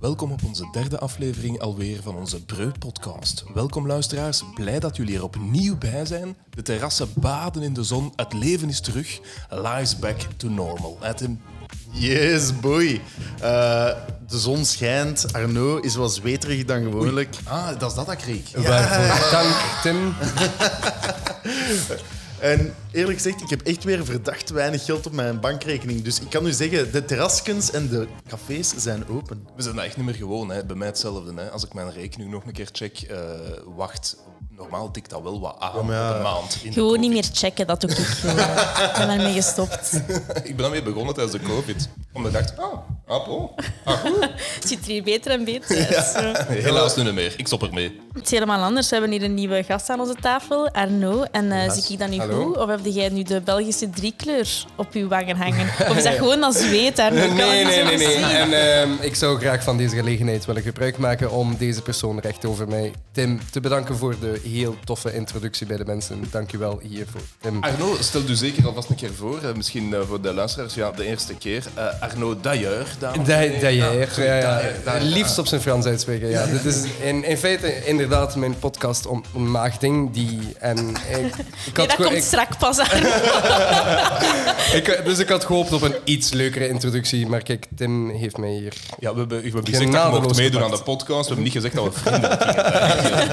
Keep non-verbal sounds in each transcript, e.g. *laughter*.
welkom op onze derde aflevering alweer van onze Breu-podcast. Welkom luisteraars, blij dat jullie er opnieuw bij zijn. De terrassen baden in de zon, het leven is terug. Life's back to normal. Tim? Yes, boy. Eh, de zon schijnt. Arno is wat zweterig dan gewoonlijk. Ah, dat is dat, dat kreeg. Waarvoor dank, Tim. *laughs* En eerlijk gezegd, ik heb echt weer verdacht weinig geld op mijn bankrekening. Dus ik kan u zeggen, de terraskens en de cafés zijn open. We zijn dat echt niet meer gewoon. Hè. Bij mij hetzelfde. Hè. Als ik mijn rekening nog een keer check, eh, wacht, normaal tikt dat wel wat aan ja. een maand. in de Gewoon niet meer checken, dat doe ik. Ik ben daarmee gestopt. *laughs* Ik ben daarmee begonnen tijdens de COVID. Omdat ik dacht, ah, appel. Ah, goed. *laughs* Het ziet er hier beter en beter *laughs* uit. Helaas nu niet meer. Ik stop ermee. Het is helemaal anders. We hebben hier een nieuwe gast aan onze tafel, Arno. En eh, zie ik dat nu Hallo. goed? Of heb jij nu de Belgische driekleur op je wangen hangen? Of is dat *laughs* gewoon als zweet, Arno? Nee, nee, nee. nee. En ehm, ik zou graag van deze gelegenheid willen gebruik maken om deze persoon recht over mij, Tim, te bedanken voor de heel toffe introductie bij de mensen. Dank u wel hiervoor, Tim. Arno, stel u zeker alvast een keer voor. eh, Misschien eh, voor de luisteraars, ja, de eerste keer. Eh, Arno Dailleur, dames en Da- heren. Dailleur, ja, ja. Dailleur. Liefst op zijn Frans uitspreken. Ja. Dit is in, in feite inderdaad mijn podcast om maagding. Die, en ik, ik Nee, had dat komt strak pas aan. *laughs* ik- dus ik had gehoopt op een iets leukere introductie. Maar kijk, Tim heeft mij hier Ja, we hebben, we hebben gezegd dat je Genadeloos mocht meedoen aan de podcast. We hebben niet gezegd dat we vrienden gingen.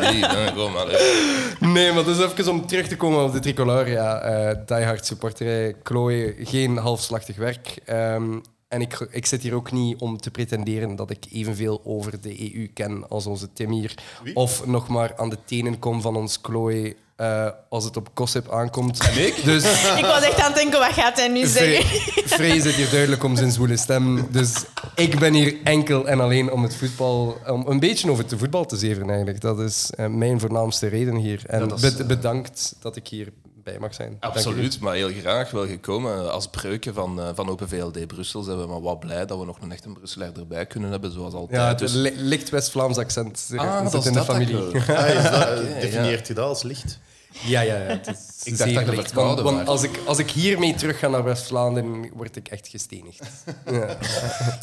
*laughs* Nee, maar. hè. Nee, maar dus even om terug te komen op de tricolore. Ja, eh diehard supporterij, Chloe, geen halfslachtig werk. Ehm, en ik, ik zit hier ook niet om te pretenderen dat ik evenveel over de EU ken als onze Tim hier. Of nog maar aan de tenen kom van ons Chloe eh, als het op gossip aankomt. En ik? Dus Ik was echt aan het denken, wat gaat hij nu zeggen? Frey zit hier duidelijk om zijn zwoele stem. Dus ik ben hier enkel en alleen om het voetbal, om een beetje over het voetbal te zeveren eigenlijk. Dat is eh, mijn voornaamste reden hier. En Ja, dat is, bed- eh, bedankt dat ik hier bij mag zijn. Absoluut, maar heel graag wel gekomen. Als breuken van, eh, van Open VLD Brussel zijn we maar wat blij dat we nog een echte Brusselaar erbij kunnen hebben, zoals altijd. Ja, het Dus- li- licht West-Vlaams accent zit Ah, dat zit is in de dat familie. dat Ah, is dat, *laughs* Oké, definieert u dat als licht? Ja, ja, ja. Het is *laughs* Ik dacht dat je licht. Want, want als, ik, als ik hiermee terug ga naar West-Vlaanderen, word ik echt gestenigd. *laughs* Ja.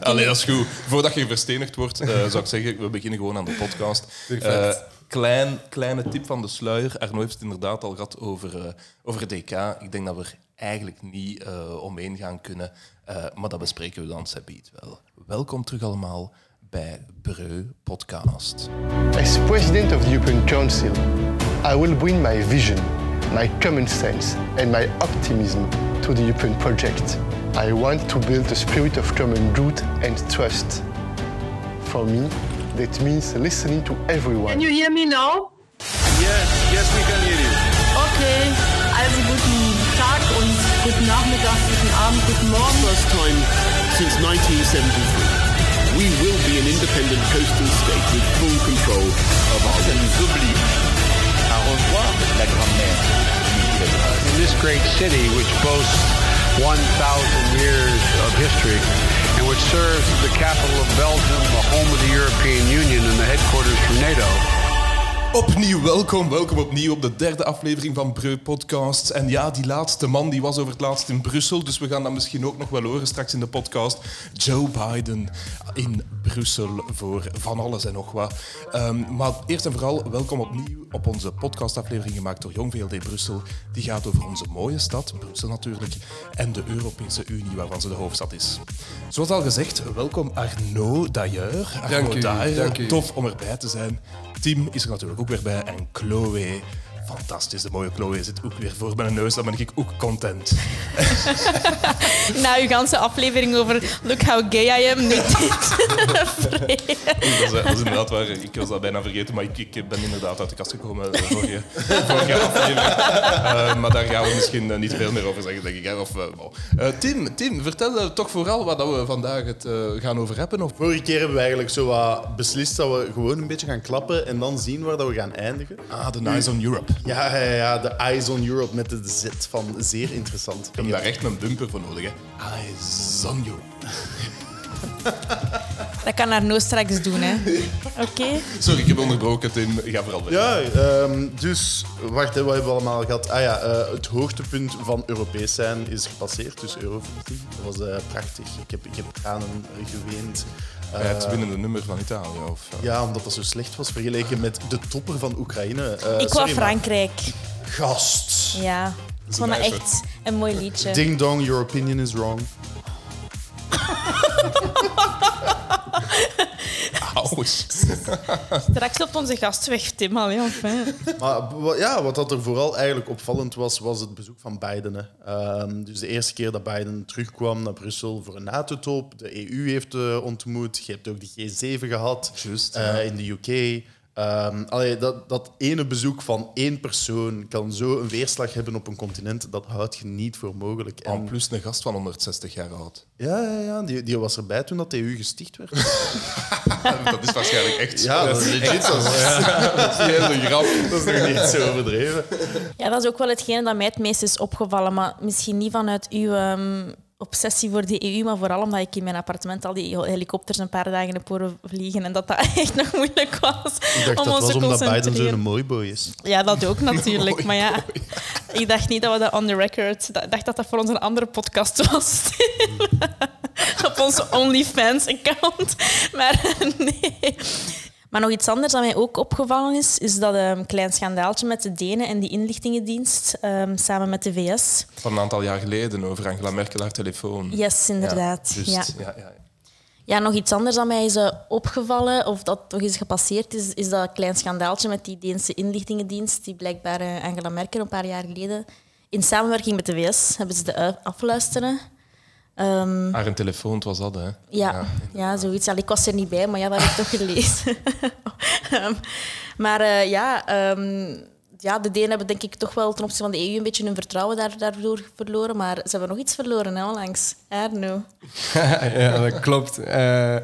Allee, dat is goed. Voordat je verstenigd wordt, eh, zou ik zeggen, we beginnen gewoon aan de podcast. Perfect. Eh, klein, kleine tip van de sluier. Arno heeft het inderdaad al gehad over, eh, over DK. Ik denk dat we er eigenlijk niet eh, omheen gaan kunnen. Eh, maar dat bespreken we dan Sabiet wel. Welkom terug allemaal bij Breu Podcast. As President of the European Council, I will bring my vision, my common sense, and my optimism to the European project. I want to build a spirit of common good and trust. For me, that means listening to everyone. Can you hear me now? Yes, yes, we can hear you. Okay. Also guten Tag und guten Nachmittag, guten Abend, guten Morgen. First time since 1973. We will be an independent coastal state with full control of our waters. Au revoir, la grand-mère. in this great city which boasts 1,000 years of history and which serves as the capital of Belgium, the home of the European Union and the headquarters for NATO. Opnieuw welkom, welkom opnieuw op de derde aflevering van Breu Podcast. En ja, die laatste man die was over het laatst in Brussel, dus we gaan dat misschien ook nog wel horen straks in de podcast. Joe Biden in Brussel voor van alles en nog wat. Ehm, maar eerst en vooral welkom opnieuw op onze podcastaflevering gemaakt door Jong VLD Brussel. Die gaat over onze mooie stad, Brussel natuurlijk, en de Europese Unie waarvan ze de hoofdstad is. Zoals al gezegd, welkom Arnaud Dailleur. Arnaud Dank u, Dailleur, dank u. Tof om erbij te zijn. Tim is er natuurlijk ook weer bij. En Chloe. Fantastisch, de mooie Chloe zit ook weer voor mijn neus. Dan ben ik ook content. *laughs* Na uw ganse aflevering over Look how gay I am, nu dit. *laughs* Dat is, eh, dat is inderdaad waar. Ik was dat bijna vergeten, maar ik, ik ben inderdaad uit de kast gekomen de vorige, *laughs* vorige aflevering. Eh, maar daar gaan we misschien eh, niet veel meer over zeggen, denk ik. Hè? Of, eh. Eh, Tim, Tim, vertel eh, toch vooral wat dat we vandaag het eh, gaan over hebben. Of... Vorige keer hebben we eigenlijk zo wat beslist dat we gewoon een beetje gaan klappen en dan zien waar dat we gaan eindigen. Ah, The Eyes on Europe. Ja, ja, ja, de Eyes on Europe met de Z van zeer interessant. Ik heb daar echt een bumper voor nodig. Hè. Eyes on Europe. Dat kan Arno straks doen, hè. Oké? Sorry, ik heb onderbroken, Tim. Ga vooral verder. Ja, ehm, dus wacht, hè, wat hebben we allemaal gehad? Ah ja, eh, het hoogtepunt van Europees zijn is gepasseerd, dus Eurovisie. Dat was eh, prachtig. Ik heb, ik heb tranen geweend. Bij het Eh, winnende nummer van Italië. Of, ja, omdat dat zo slecht was vergeleken met de topper van Oekraïne. Eh, Ik sorry, wou maar- Frankrijk. Gast. Ja. Ik vond dat nice, echt een mooi liedje. Ding dong, your opinion is wrong. Ouch. Straks loopt onze gast weg, Tim. Allee. Maar wa- ja, wat dat er vooral eigenlijk opvallend was, was het bezoek van Biden. hè. Ehm, dus de eerste keer dat Biden terugkwam naar Brussel voor een NATO-top. De EU heeft eh, ontmoet. Je hebt ook de G7 gehad Juist, eh, in de UK. Ehm, allee, dat, dat ene bezoek van één persoon kan zo een weerslag hebben op een continent, dat houd je niet voor mogelijk. En, plus een gast van 160 jaar oud. ja, ja, ja die, die was erbij toen dat de EU gesticht werd. *laughs* dat is waarschijnlijk echt zo. Ja, dat is *laughs* legit. *laughs* Dat is, Dat is een grap. dat is nog niet zo overdreven. Ja, dat is ook wel hetgene dat mij het meest is opgevallen. Maar misschien niet vanuit uw ehm, obsessie voor de EU, maar vooral omdat ik in mijn appartement al die helikopters een paar dagen heb horen vliegen en dat dat *laughs* echt nog moeilijk was Ik dacht om dat ons was omdat Biden zo'n mooi boy is. Ja, dat ook *laughs* natuurlijk. maar ja, ik dacht niet dat we dat on the record... Ik dacht dat dat voor ons een andere podcast was. *laughs* Op onze OnlyFans-account. Maar nee. Maar nog iets anders dat mij ook opgevallen is, is dat een klein schandaaltje met de Denen en die inlichtingendienst ehm, samen met de VS. Van een aantal jaar geleden over Angela Merkel haar telefoon. Yes, inderdaad. Ja, Ja. Ja, ja. ja, nog iets anders dat mij is eh, opgevallen, of dat toch is gepasseerd, is, is dat klein schandaaltje met die Deense inlichtingendienst, die blijkbaar eh, Angela Merkel een paar jaar geleden in samenwerking met de VS hebben ze de afluisteren. Ehm, Haar een telefoon, het was dat, hè? ja, ja, zoiets. Ja, ik was er niet bij, maar ja, dat heb ik toch gelezen. *laughs* Ehm, maar eh, ja, ehm, ja, de Denen hebben denk ik toch wel ten opzichte van de EU een beetje hun vertrouwen daar, daardoor verloren. Maar ze hebben nog iets verloren, hè, onlangs. Arno. *laughs* ja, dat klopt. Eh,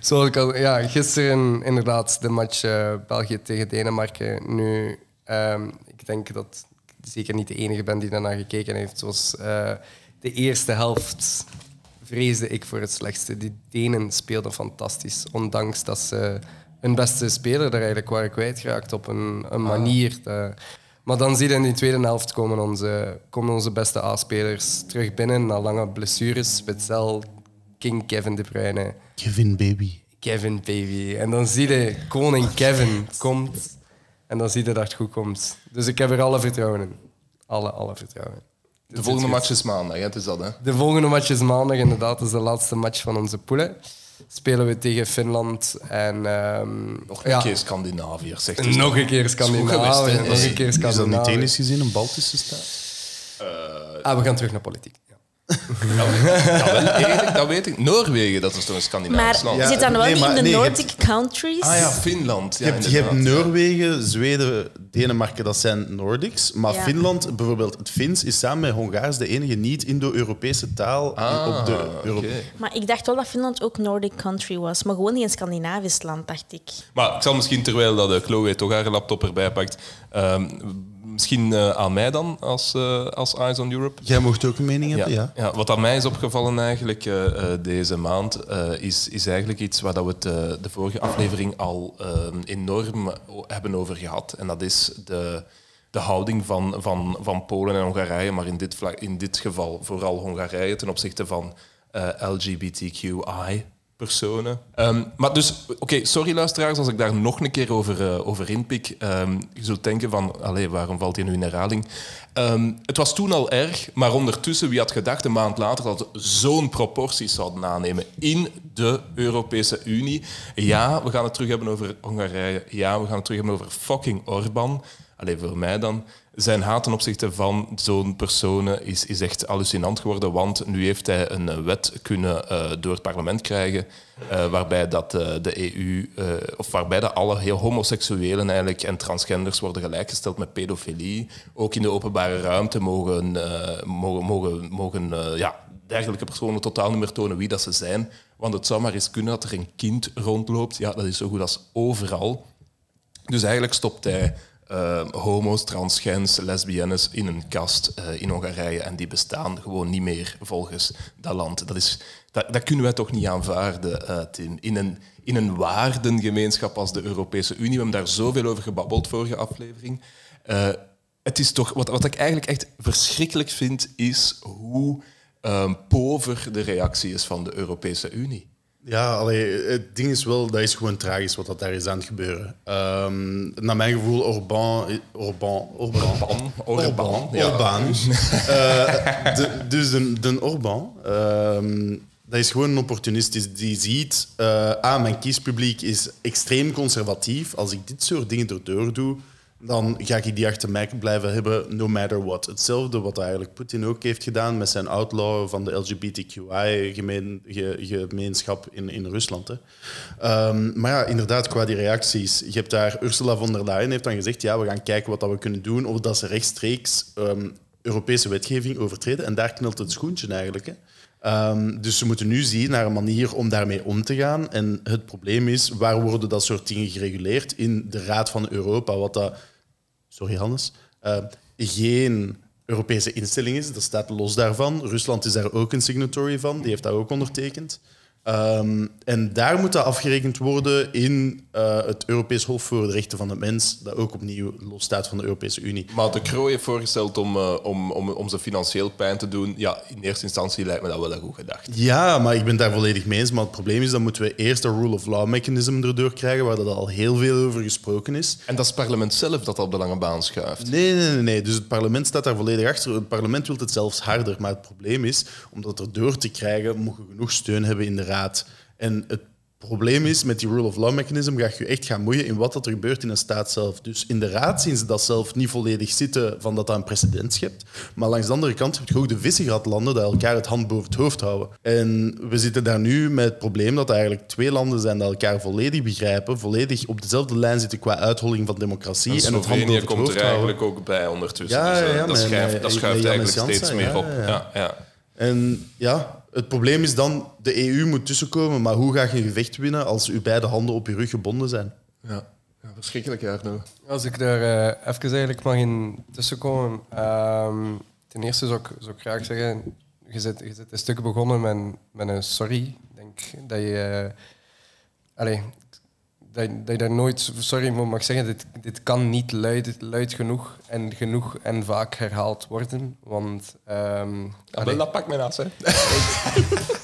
zoals ik al, ja, gisteren inderdaad de match eh, België tegen Denemarken. Nu, ehm, ik denk dat ik zeker niet de enige ben die daarnaar gekeken heeft. Zoals eh, de eerste helft vreesde ik voor het slechtste. Die Denen speelden fantastisch, ondanks dat ze hun beste speler er eigenlijk waren kwijtgeraakt op een, een manier. dat- maar dan zie je in die tweede helft komen onze, komen onze beste A-spelers terug binnen na lange blessures. Witzel, King Kevin De Bruyne, Kevin Baby. Kevin Baby. En dan zie je koning Kevin komt en dan zie je dat het goed komt. Dus ik heb er alle vertrouwen in. Alle, alle vertrouwen. De volgende match is maandag, hè? Het is dat, hè? De volgende match is maandag, inderdaad. Dat is de laatste match van onze poelen. Spelen we tegen Finland en... ehm, Nog een ja, keer Scandinaviërs, zegt hij. nog een keer Scandinavië. Nog een keer Is dat niet Scandinavië. technisch gezien een Baltische staat? Ah, we gaan terug naar politiek. Dat, wel, eerlijk, dat weet ik. Noorwegen, dat is toch een Scandinavisch Maar land? zit dan wel nee, niet maar in de nee, Nordic countries? Ah ja, Finland. Ja, je, hebt, je hebt inderdaad. Noorwegen, Zweden, Denemarken, dat zijn Nordics. Maar Ja. Finland, bijvoorbeeld het Fins, is samen met Hongaars de enige niet-Indo-Europese taal Ah, op de. Maar ik dacht wel dat Finland ook Nordic country was. Maar gewoon niet een Scandinavisch land, dacht ik. Maar ik zal misschien, terwijl dat eh, Chloe toch haar laptop erbij pakt, ehm, misschien eh, aan mij dan als, eh, als Eyes on Europe. Jij mocht ook een mening hebben, ja. ja, wat aan mij is opgevallen eigenlijk eh, deze maand, is, is eigenlijk iets waar dat we het de vorige aflevering al enorm hebben over gehad. En dat is de, de houding van, van, van Polen en Hongarije, maar in dit, vlak, in dit geval vooral Hongarije ten opzichte van LGBTQI. Ehm, maar dus, oké, sorry luisteraars als ik daar nog een keer over, eh, over inpik. Ehm, je zult denken van, allee, waarom valt hij nu in herhaling? Ehm, het was toen al erg, maar ondertussen, wie had gedacht een maand later dat zo'n proporties zouden aannemen in de Europese Unie? Ja, we gaan het terug hebben over Hongarije. Ja, we gaan het terug hebben over fucking Orbán. Alleen voor mij dan. Zijn haat ten opzichte van zo'n personen is, is echt hallucinant geworden, want nu heeft hij een eh, wet kunnen eh, door het parlement krijgen eh, waarbij dat de EU, of waarbij dat alle heel homoseksuelen eigenlijk en transgenders worden gelijkgesteld met pedofilie. Ook in de openbare ruimte mogen, mogen, mogen, mogen ja, dergelijke personen totaal niet meer tonen wie dat ze zijn. Want het zou maar eens kunnen dat er een kind rondloopt. Ja, dat is zo goed als overal. Dus eigenlijk stopt hij eh, homo's, transgens, lesbiennes in een kast eh, in Hongarije en die bestaan gewoon niet meer volgens dat land. Dat, is, dat, kunnen wij toch niet aanvaarden, eh, Tim. In een, in een waardengemeenschap als de Europese Unie, we hebben daar zoveel over gebabbeld vorige aflevering. Eh, het is toch, wat, wat ik eigenlijk echt verschrikkelijk vind, is hoe ehm, pover de reactie is van de Europese Unie. Ja, allee, het ding is wel, dat is gewoon tragisch wat dat daar is aan het gebeuren. Ehm naar mijn gevoel, Orbán... Orbán... Orbán. Orbán, ja. Orbán. Eh, de- dus de, de Orbán, ehm, dat is gewoon een opportunist die- die ziet... eh ah, mijn kiespubliek is extreem conservatief. Als ik dit soort dingen erdoor doe, dan ga ik die achter mij blijven hebben, no matter what. Hetzelfde wat eigenlijk Poetin ook heeft gedaan met zijn outlaw van de LGBTQI-gemeenschap in, in Rusland. Hè. Ehm, maar ja, inderdaad, qua die reacties. Je hebt daar Ursula von der Leyen heeft dan gezegd, ja, we gaan kijken wat dat we kunnen doen, of dat ze rechtstreeks ehm, Europese wetgeving overtreden. En daar knelt het schoentje eigenlijk. Hè. Ehm, dus ze moeten nu zien naar een manier om daarmee om te gaan. En het probleem is, waar worden dat soort dingen gereguleerd? In de Raad van Europa, wat dat... Sorry, Hannes. eh, geen Europese instelling is. Dat staat los daarvan. Rusland is daar ook een signatory van. Die heeft dat ook ondertekend. Ehm, en daar moet dat afgerekend worden in eh, het Europees Hof voor de Rechten van de Mens, dat ook opnieuw losstaat van de Europese Unie. Maar de Croo heeft voorgesteld om, eh, om, om, om ze financieel pijn te doen. Ja, in eerste instantie lijkt me dat wel een goed gedacht. Ja, maar ik ben daar volledig mee eens. Maar het probleem is, dan moeten we eerst een rule of law mechanism erdoor krijgen, waar dat al heel veel over gesproken is. En dat is het parlement zelf dat op de lange baan schuift. Nee, nee, nee, nee. Dus het parlement staat daar volledig achter. Het parlement wil het zelfs harder. Maar het probleem is, om dat erdoor te krijgen, moet je genoeg steun hebben in de raad. En het probleem is, met die rule of law mechanism ga je echt gaan moeien in wat dat er gebeurt in een staat zelf. Dus in de raad zien ze dat zelf niet volledig zitten van dat dat een precedent schept. Maar langs de andere kant heb je ook de Visegrad-landen die elkaar het hand boven het hoofd houden. En we zitten daar nu met het probleem dat er eigenlijk twee landen zijn die elkaar volledig begrijpen, volledig op dezelfde lijn zitten qua uitholling van democratie En en, het hand boven het komt hoofd er houden. eigenlijk ook bij ondertussen. Ja, dus, eh, ja, ja, dat schuift, dat schuift eigenlijk steeds meer op. ja. Ja, ja. En ja, het probleem is dan, de EU moet tussenkomen, maar hoe ga je een gevecht winnen als je beide handen op je rug gebonden zijn? Ja. Ja, verschrikkelijk, Arno. Als ik daar eh, even eigenlijk mag in tussenkomen. ehm, ten eerste zou ik, zou ik graag zeggen, je zit, je zit een stuk begonnen met, met een sorry. Ik denk dat je... eh, allee, dat, je- dat je daar nooit sorry voor mag zeggen. Dit, dit kan niet luid, luid genoeg en genoeg en vaak herhaald worden. Want ehm, allee, wel, dat pakt mij naast, hè.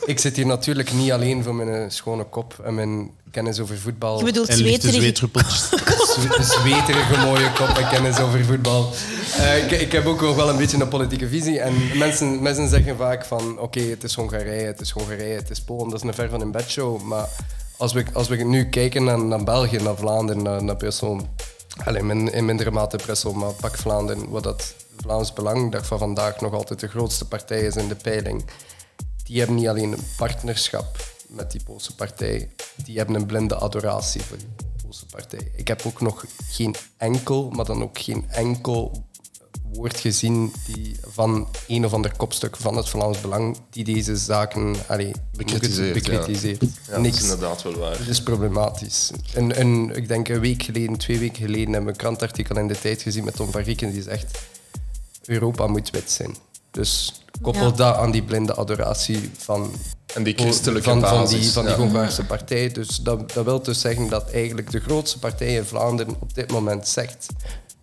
ik zit hier natuurlijk niet alleen voor mijn schone kop en mijn kennis over voetbal. Je bedoelt En lichte zweterig. zweetruppeltjes. *laughs* Zwe- zweterige mooie kop en kennis over voetbal. Eh, ik, ik heb ook nog wel een beetje een politieke visie. En mensen, mensen zeggen vaak van... Oké, het is Hongarije, het is Hongarije, het is Polen. Dat is een ver van een bedshow. Maar als we, als we nu kijken naar, België, naar Vlaanderen, naar, naar Brussel... Alleen in, in mindere mate Brussel, maar pak Vlaanderen... Wat dat Vlaams Belang, dag van vandaag, nog altijd de grootste partij is in de peiling. Die hebben niet alleen een partnerschap met die Poolse partij, die hebben een blinde adoratie voor die Poolse partij. Ik heb ook nog geen enkel, maar dan ook geen enkel woord gezien die van een of ander kopstuk van het Vlaams Belang die deze zaken allee, Bekritiseert, bekritiseert. Ja, dat Niks. is inderdaad wel waar. Dat is problematisch. En, en ik denk een week geleden, twee weken geleden, hebben we een krantartikel in de tijd gezien met Tom van Rieken die zegt Europa moet wit zijn. Dus koppel Ja. dat aan die blinde adoratie van, En die christelijke van, van basis. die, van die ja. Hongaarse partij. Dus dat, dat wil dus zeggen dat eigenlijk de grootste partij in Vlaanderen op dit moment zegt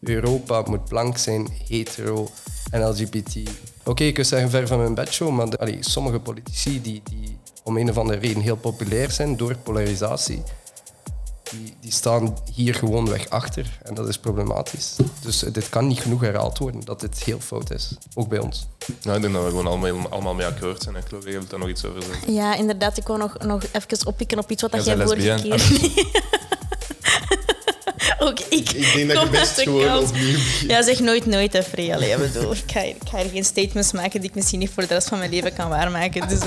Europa moet blank zijn, hetero en LGBT. Oké, ik kan zeggen ver van mijn bedshow, maar de- allee, sommige politici die, die om een of andere reden heel populair zijn door polarisatie, die, die staan hier gewoonweg achter en dat is problematisch. Dus dit kan niet genoeg herhaald worden dat dit heel fout is, ook bij ons. Nou, ik denk dat we gewoon allemaal, allemaal mee akkoord zijn. En Chloe, je wilt daar nog iets over zeggen? Ja, inderdaad. Ik wou nog, nog even oppikken op iets wat dat Jij vorige keer... *laughs* *laughs* *laughs* Ook ik. Ik denk dat je best gewoon opnieuw... Ja, zeg nooit nooit, hè, Free. Allee, ik bedoel, ik ga, hier- ik ga hier geen statements maken die ik misschien niet voor de rest van mijn leven kan waarmaken. Dus, eh,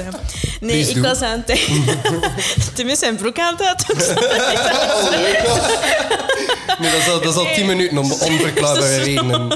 nee, Please ik do. was aan het... Is *laughs* zijn broek aan het uit. *laughs* Nee, dat is al, dat is al tien minuten om onverklaarbare redenen.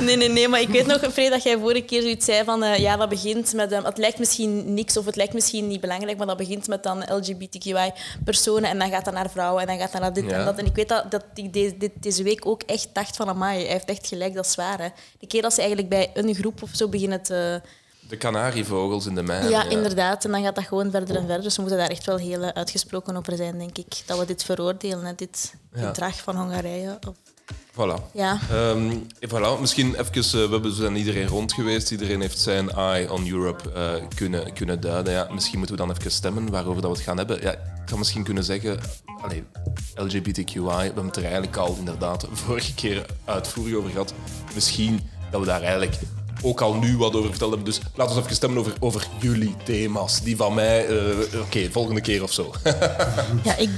Nee, nee, nee, maar ik weet nog, Freek, dat jij vorige keer zoiets zei van... eh, ja, dat begint met... eh, het lijkt misschien niks of het lijkt misschien niet belangrijk, maar dat begint met dan LGBTQI-personen en dan gaat dat naar vrouwen en dan gaat dat naar dit Ja. en dat. En ik weet dat, dat ik deze, dit, deze week ook echt dacht van... Amai, hij heeft echt gelijk, dat is waar. Hè. De keer dat ze eigenlijk bij een groep of zo beginnen te... De kanarievogels in de mijn. Ja, inderdaad. En dan gaat dat gewoon verder en verder. Dus we moeten daar echt wel heel eh, uitgesproken over zijn, denk ik. Dat we dit veroordelen, hè, dit Ja. gedrag van Hongarije. Of- Voilà. Ja. Ehm, voilà. Misschien even, eh, we hebben we zijn iedereen rond geweest. Iedereen heeft zijn eye on Europe eh, kunnen, kunnen duiden. Ja, misschien moeten we dan even stemmen waarover dat we het gaan hebben. Ja, misschien kunnen zeggen, allee, LGBTQI, we hebben het er eigenlijk al inderdaad de *laughs* vorige keer uitvoerig over gehad. Misschien dat we daar eigenlijk ook al nu wat over verteld hebben. Dus laten we even stemmen over, over jullie thema's. Die van mij, eh, oké, volgende keer of zo. *laughs* Ja, ik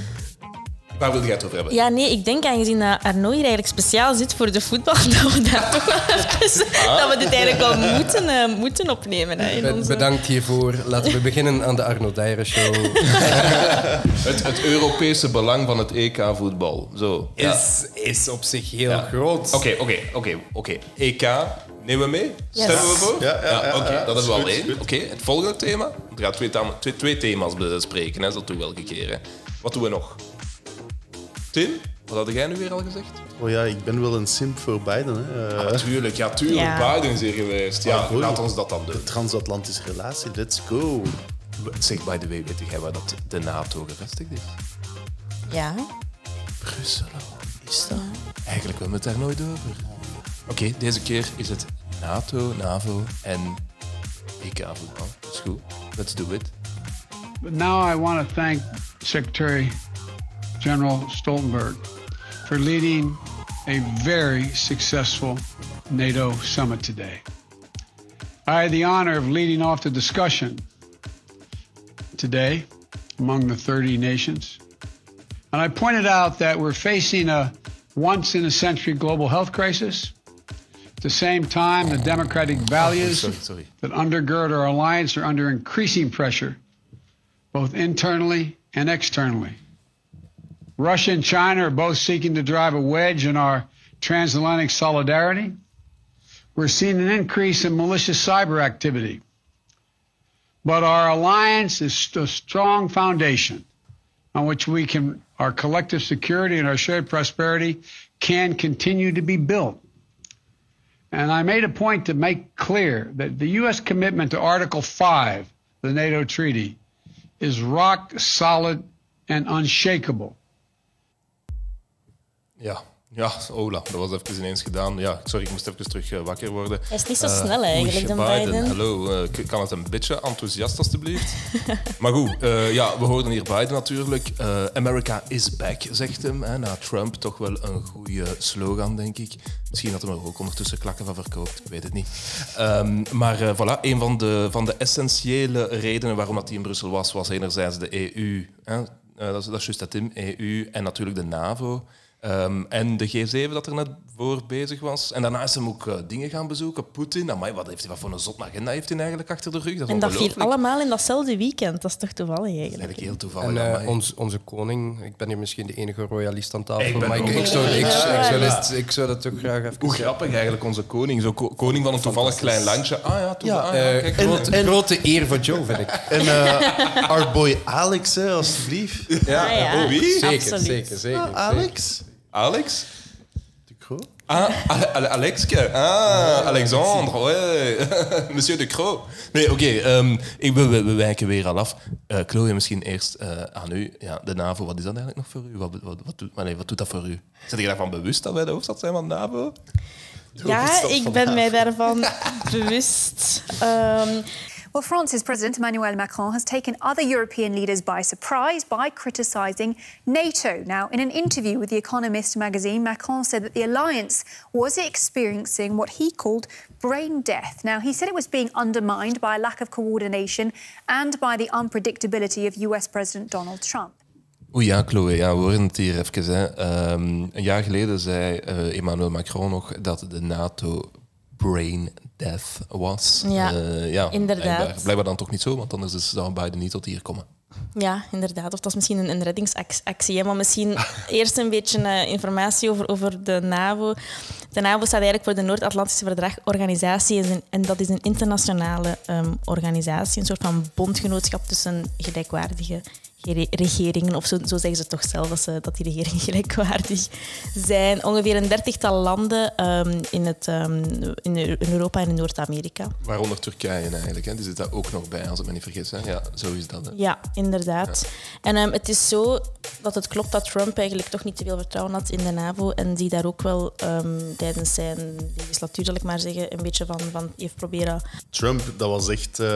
Waar wil jij het over hebben? Ja, nee, ik denk aangezien dat Arno hier eigenlijk speciaal zit voor de voetbal, *laughs* dat we daar toch wel even, dat we dit eigenlijk wel moeten, eh, moeten opnemen. Hè, Be- onze... Bedankt hiervoor. Laten we beginnen aan de Arno Dijren Show. *laughs* Het, het Europese belang van het EK-voetbal. Zo. ja. Is, is op zich heel Ja. groot. Oké, oké, oké, oké. EK, nemen we mee? Yes. Stemmen we voor? Ja, ja, ja, Oké, ja, dat is hebben we al goed, één. Oké, het volgende thema. We gaan twee, twee, twee thema's bespreken, hè. dat doen we elke keer. Hè. Wat doen we nog? Tim, wat had jij nu weer al gezegd? Oh ja, ik ben wel een simp voor Biden. Hè. Eh, Tuurlijk, ja, tuurlijk. Ja. Biden is hier geweest. Ja, Ah, laat ons dat dan doen. de transatlantische relatie, let's go. Zeg, by the way, weet jij waar dat de NATO gevestigd is? Ja. Brussel. Is dat? Eigenlijk hebben we het daar nooit over. Oké, deze keer is het NATO, NAVO en EK-voetbal. Dat is goed. Let's do it. But now I want to thank Secretary General Stoltenberg for leading a very successful NATO summit today. I had the honor of leading off the discussion today among the 30 nations. And I pointed out that we're facing a once in a century global health crisis. At the same time, the democratic oh, values sorry, sorry. that undergird our alliance are under increasing pressure, both internally and externally. Russia and China are both seeking to drive a wedge in our transatlantic solidarity. We're seeing an increase in malicious cyber activity. But our alliance is a strong foundation on which we can, our collective security and our shared prosperity can continue to be built. And I made a point to make clear that the U.S. commitment to Article 5 the NATO Treaty is rock solid and unshakable. Ja. Ja, Ola, dat was even ineens gedaan. Ja, sorry, ik moest even terug eh, wakker worden. Hij is niet zo Eh, snel eigenlijk, oei, dan Biden. Hallo, eh, kan het een beetje enthousiast alstublieft? *laughs* maar goed, eh, ja, we hoorden hier Biden natuurlijk. Eh, America is back, zegt hem. Hè, na Trump toch wel een goede slogan, denk ik. Misschien dat hij er ook ondertussen klakken van verkoopt, ik weet het niet. Ehm, maar eh, voilà, een van de, van de essentiële redenen waarom dat hij in Brussel was, was enerzijds de EU. Hè? Eh, dat, is, dat is juist dat, Tim. EU en natuurlijk de NAVO. Ehm, en de G7 dat er net voor bezig was. En daarna is hem ook eh, dingen gaan bezoeken. Poetin. Amai, wat heeft hij wat voor een zot agenda heeft hij eigenlijk achter de rug? Dat is En dat viel allemaal in datzelfde weekend. Dat is toch toevallig eigenlijk. Eigenlijk heel toevallig. En eh, ons, onze koning, ik ben hier misschien de enige royalist aan tafel, Ik maar ik, zou, ik, dat, ik zou dat toch graag even... Hoe grappig eigenlijk, onze koning. Zo ko- koning van een toevallig klein landje. Ah ja, toevallig. Ja, ah, ja, Eh, grote, en- grote eer voor Joe, vind ik. *laughs* En eh our boy Alex, hè, alsjeblieft. Ja, Ah, ja. Oh, wie? Zeker, Absoluut. zeker, zeker. Ah, Alex. Alex? De Croo? Ah, Ale- Ale- Alexke. Ah, Alexandre. Ouais. *laughs* Monsieur de Croo. Nee, oké. ehm, ik we, we, wijken weer al af. Eh Chloe, misschien eerst eh, aan u. Ja, de NAVO, wat is dat eigenlijk nog voor u? Wat, wat, wat, doet, maar nee, wat doet dat voor u? Zit je daarvan bewust dat wij de hoofdstad zijn van de NAVO? Ja, ik ben mij daarvan *laughs* bewust. Ehm, Well, France's President Emmanuel Macron has taken other European leaders by surprise by criticising NATO. Now, in an interview with The Economist magazine, Macron said that the alliance was experiencing what he called brain death. Now, he said it was being undermined by a lack of coordination and by the unpredictability of US President Donald Trump. Oeh ja, Chloe, ja, we horen het hier even. Hè. Ehm, een jaar geleden zei eh, Emmanuel Macron nog dat de NATO brain death was. Ja, Eh, ja inderdaad. Blijkbaar, blijkbaar dan toch niet zo, want anders is- zou Biden niet tot hier komen. Ja, inderdaad. Of dat is misschien een, een reddingsactie. Hè. Maar misschien *laughs* eerst een beetje eh, informatie over, over de NAVO. De NAVO staat eigenlijk voor de Noord-Atlantische Verdragorganisatie. En, en dat is een internationale ehm, organisatie, een soort van bondgenootschap tussen gelijkwaardige regeringen. Of zo, zo zeggen ze toch zelf, dat, ze, dat die regeringen *laughs* gelijkwaardig zijn. Ongeveer een dertigtal landen ehm, in, het, ehm, in, Europa en in Noord-Amerika. Waaronder Turkije eigenlijk. Hè. Die zit daar ook nog bij, als ik me niet vergis. Hè. Ja, zo is dat. Hè. Ja, inderdaad. En ehm, het is zo dat het klopt dat Trump eigenlijk toch niet te veel vertrouwen had in de NAVO en die daar ook wel ehm, tijdens zijn legislatuur, zal ik maar zeggen, een beetje van, van heeft proberen... Trump, dat was echt... eh,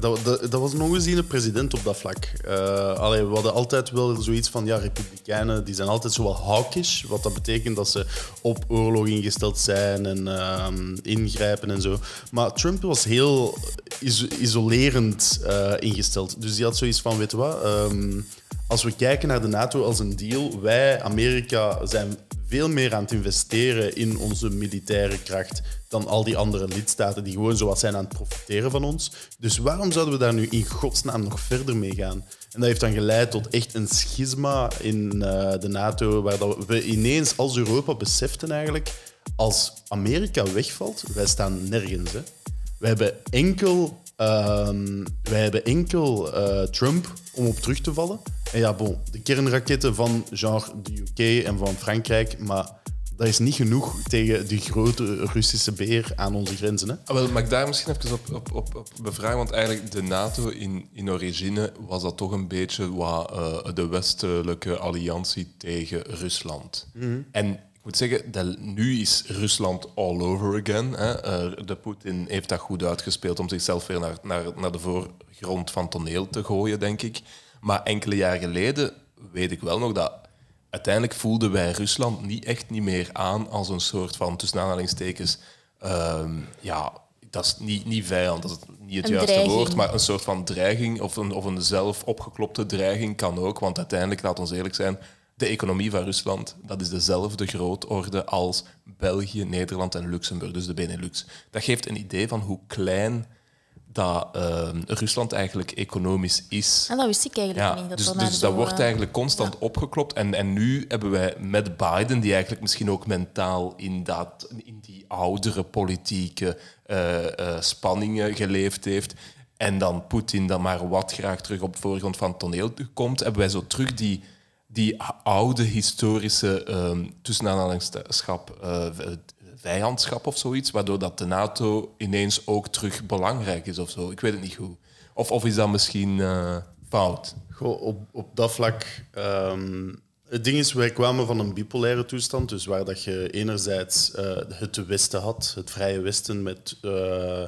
dat, dat, dat was een ongeziene president op dat vlak. Eh we hadden altijd wel zoiets van... Ja, republikeinen die zijn altijd zo wel hawkish. Wat dat betekent dat ze op oorlog ingesteld zijn en ehm, ingrijpen en zo. Maar Trump was heel iso- isolerend eh, ingesteld. Dus die had zoiets van, weet wat... ehm, als we kijken naar de NATO als een deal, wij, Amerika, zijn veel meer aan het investeren in onze militaire kracht dan al die andere lidstaten die gewoon zo wat zijn aan het profiteren van ons. Dus waarom zouden we daar nu in godsnaam nog verder mee gaan? En dat heeft dan geleid tot echt een schisma in eh, de NATO, waar dat we ineens als Europa beseften eigenlijk, als Amerika wegvalt, wij staan nergens. Hè. Wij hebben enkel, ehm, wij hebben enkel eh, Trump om op terug te vallen. En ja, bon, de kernraketten van genre de UK en van Frankrijk, maar dat is niet genoeg tegen die grote Russische beer aan onze grenzen. Hè? Ah, wel, mag ik daar misschien even op, op, op, op bevragen? Want eigenlijk de NATO in, in origine was dat toch een beetje wat, eh, de westelijke alliantie tegen Rusland. En ik moet zeggen, dat nu is Rusland all over again. Hè. Eh, de Poetin heeft dat goed uitgespeeld om zichzelf weer naar, naar, naar de voorgrond van toneel te gooien, denk ik. Maar enkele jaar geleden weet ik wel nog dat uiteindelijk voelden wij Rusland niet echt niet meer aan als een soort van, tussen aanhalingstekens, ehm, ja, dat is niet, niet vijand, dat is niet het Een juiste dreiging. woord, maar een soort van dreiging of een, of een zelf opgeklopte dreiging kan ook. Want uiteindelijk, laat ons eerlijk zijn, de economie van Rusland, dat is dezelfde grootorde als België, Nederland en Luxemburg, dus de Benelux. Dat geeft een idee van hoe klein dat ehm, Rusland eigenlijk economisch is. En dat wist ik eigenlijk Ja, niet. Dat dus, dat dus dat wordt eh, eigenlijk constant opgeklopt. En, en nu hebben wij met Biden, die eigenlijk misschien ook mentaal in, dat, in die oudere politieke eh, eh, spanningen geleefd heeft, en dan Poetin dan maar wat graag terug op de voorgrond van het toneel komt, hebben wij zo terug die, die oude historische ehm tussen aanhalingsschap, vijandschap of zoiets, waardoor dat de NATO ineens ook terug belangrijk is of zo. Ik weet het niet goed. Of, of is dat misschien eh, fout? Goh, op, op dat vlak. ehm, het ding is, wij kwamen van een bipolaire toestand. Dus waar dat je enerzijds eh, het Westen had, het Vrije Westen met eh,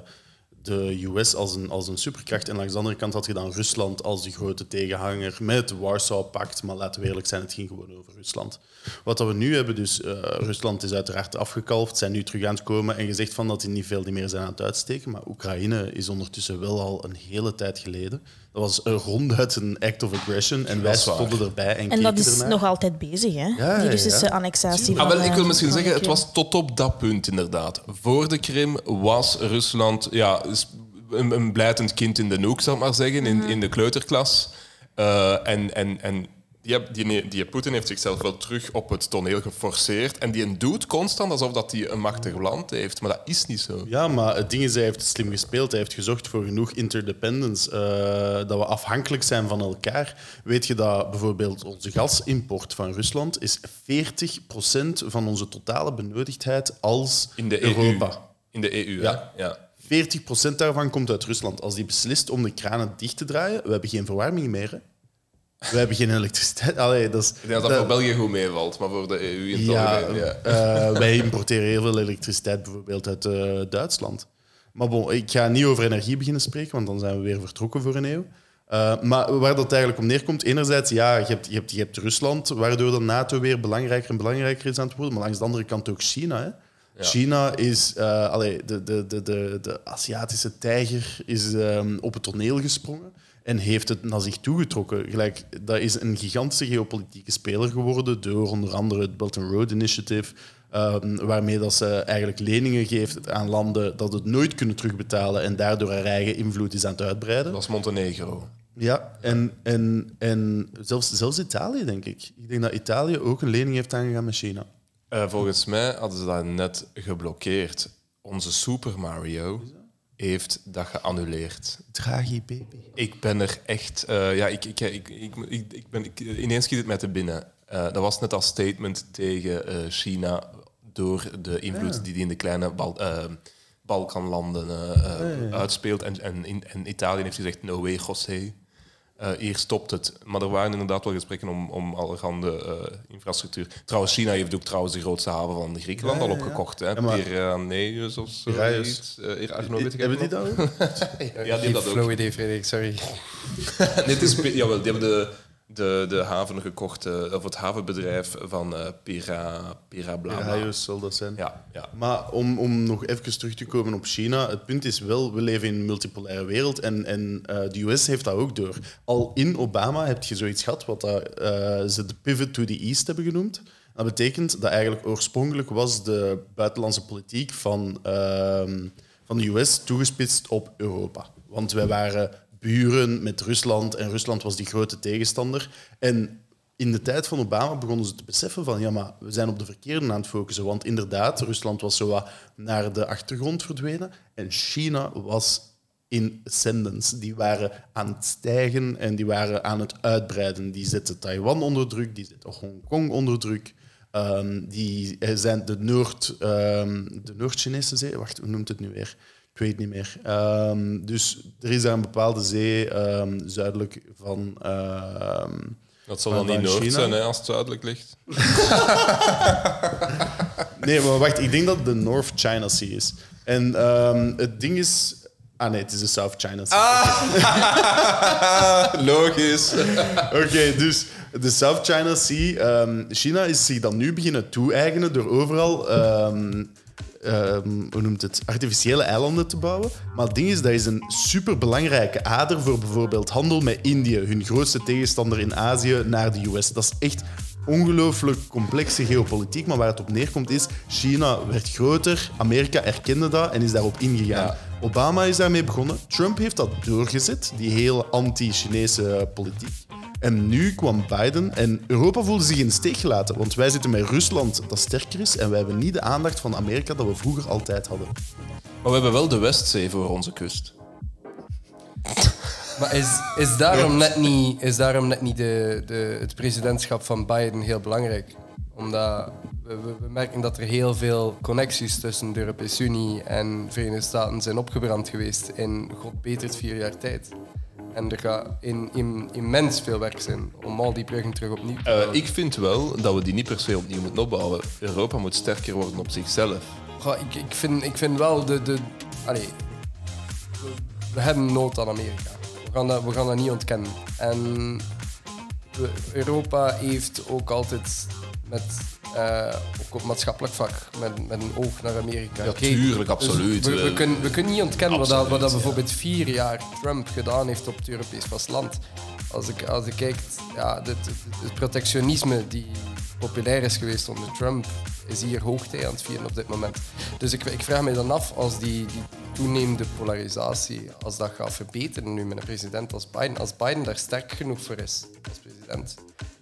de US als een, als een superkracht. En langs de andere kant had je dan Rusland als de grote tegenhanger met het Warsaw-pact. Maar laten we eerlijk zijn, het ging gewoon over Rusland. Wat dat we nu hebben, dus eh, Rusland is uiteraard afgekalfd, zijn nu terug aan het komen en gezegd van dat die niet veel meer zijn aan het uitsteken. Maar Oekraïne is ondertussen wel al een hele tijd geleden. Dat was een ronduit een act of aggression en wij stonden erbij en, En dat is ernaar. nog altijd bezig, hè? Ja, die Russische ja. annexatie. Ah, van, wel, ik wil eh, misschien zeggen, het was tot op dat punt inderdaad. Voor de Krim was Rusland ja, een, een blijtend kind in de noek, zal ik maar zeggen, in, in de kleuterklas. Eh, en en, en die, die, die Poetin heeft zichzelf wel terug op het toneel geforceerd. En die doet constant alsof dat hij een machtig land heeft. Maar dat is niet zo. Ja, maar het ding is, hij heeft slim gespeeld. Hij heeft gezorgd voor genoeg interdependence. eh, dat we afhankelijk zijn van elkaar. Weet je dat bijvoorbeeld onze gasimport van Rusland is 40% van onze totale benodigdheid als In de Europa. EU. In de EU, Ja. hè? ja. 40% daarvan komt uit Rusland. Als die beslist om de kranen dicht te draaien, we hebben geen verwarming meer. Hè. We hebben geen elektriciteit. Allee, dat is, dat dat voor België goed meevalt, maar voor de EU in het ja, algemeen, ja. eh, wij importeren heel veel elektriciteit bijvoorbeeld uit eh, Duitsland. Maar bon, ik ga niet over energie beginnen spreken, want dan zijn we weer vertrokken voor een eeuw. Eh, maar waar dat eigenlijk om neerkomt, enerzijds, ja, je hebt, je, hebt, je hebt Rusland, waardoor de NATO weer belangrijker en belangrijker is aan het worden, maar langs de andere kant ook China. Hè. China is, eh, allee, de, de, de, de, de Aziatische tijger is ehm, op het toneel gesprongen en heeft het naar zich toegetrokken. Gelijk, dat is een gigantische geopolitieke speler geworden door onder andere het Belt and Road Initiative, ehm, waarmee dat ze eigenlijk leningen geeft aan landen dat het nooit kunnen terugbetalen en daardoor haar eigen invloed is aan het uitbreiden. Dat was Montenegro. Ja, En, en, en zelfs, zelfs Italië, denk ik. Ik denk dat Italië ook een lening heeft aangegaan met China. Eh, volgens mij hadden ze dat net geblokkeerd. Onze Super Mario heeft dat geannuleerd. Draghi baby. Ik ben er echt... eh, ja, ik, ik, ik, ik, ik, ben, ik, ineens schiet het mij te binnen. Eh, dat was net als statement tegen eh, China door de invloed Ja. die die in de kleine Bal- Balkanlanden ja. uitspeelt. En, en, in, en Italië heeft gezegd, no way, José. Eh, hier stopt het. Maar er waren inderdaad wel gesprekken om, om allerhande eh, infrastructuur. Trouwens, China heeft ook trouwens de grootste haven van Griekenland Ja, ja, al ja. opgekocht. Hè? Ja, maar- Piraeus of zo. Piraeus. Uh, Hebben *laughs* die dat ook? ja, die hebben dat ook. flow idee, Frederik, sorry. *laughs* Nee, het is, jawel, die hebben de, de, de haven gekocht, eh, of het havenbedrijf van eh Pira, Pira bla zal dat zijn. Ja, ja. Maar om, om nog even terug te komen op China, het punt is wel, we leven in een multipolaire wereld en, en eh, de US heeft dat ook door. Al in Obama heb je zoiets gehad wat ze de pivot to the east hebben genoemd. Dat betekent dat eigenlijk oorspronkelijk was de buitenlandse politiek van, ehm, van de US toegespitst op Europa. Want wij waren buren met Rusland en Rusland was die grote tegenstander. En in de tijd van Obama begonnen ze te beseffen van ja, maar we zijn op de verkeerde aan het focussen. Want inderdaad, Rusland was zo wat naar de achtergrond verdwenen en China was in ascendance. Die waren aan het stijgen en die waren aan het uitbreiden. Die zetten Taiwan onder druk, die zetten Hongkong onder druk. Ehm, die zijn de Noord, ehm, de Noord-Chinese zee. Wacht, hoe noemt het nu weer? Ik weet niet meer. Ehm, dus er is daar een bepaalde zee ehm, zuidelijk van. ehm, Dat zal dan niet Noord China. zijn hè, als het zuidelijk ligt. *laughs* Nee, maar wacht, ik denk dat het de North China Sea is. En het ding is. Ah nee, het is de South China Sea. *laughs* Logisch. *laughs* Oké, dus de South China Sea. China is zich dan nu beginnen toe-eigenen door overal. Ehm, hoe noemt het? Artificiële eilanden te bouwen. Maar het ding is, dat is een superbelangrijke ader voor bijvoorbeeld handel met Indië, hun grootste tegenstander in Azië, naar de US. Dat is echt ongelooflijk complexe geopolitiek. Maar waar het op neerkomt is, China werd groter, Amerika erkende dat en is daarop ingegaan. Obama is daarmee begonnen. Trump heeft dat doorgezet, die hele anti-Chinese politiek. En nu kwam Biden en Europa voelde zich in de steek gelaten. Want wij zitten met Rusland dat sterker is en wij hebben niet de aandacht van Amerika dat we vroeger altijd hadden. Maar we hebben wel de Westzee voor onze kust. *laughs* Maar is, is daarom net niet, is daarom net niet de, de, het presidentschap van Biden heel belangrijk? Omdat we, we, we merken dat er heel veel connecties tussen de Europese Unie en de Verenigde Staten zijn opgebrand geweest in god betert vier jaar tijd. En er gaat in, in, immens veel werk zijn om al die bruggen terug opnieuw te bouwen. ik vind wel dat we die niet per se opnieuw moeten opbouwen. Europa moet sterker worden op zichzelf. Goh, ik, ik, vind, ik vind wel de. de allee, we, hebben nood aan Amerika. We gaan dat, we gaan dat niet ontkennen. En Europa heeft ook altijd met. eh, ook op maatschappelijk vlak, met, met een oog naar Amerika. Ja, tuurlijk, absoluut. we, we, kunnen, we kunnen niet ontkennen wat, dat, wat dat bijvoorbeeld vier jaar Trump gedaan heeft op het Europees vasteland. Als ik, als ik kijk, ja, het, het, het protectionisme die populair is geweest onder Trump, is hier hoogtij aan het vieren op dit moment. Dus ik, ik vraag me dan af als die, die toenemende polarisatie, als dat gaat verbeteren nu met een president als Biden, als Biden daar sterk genoeg voor is als president.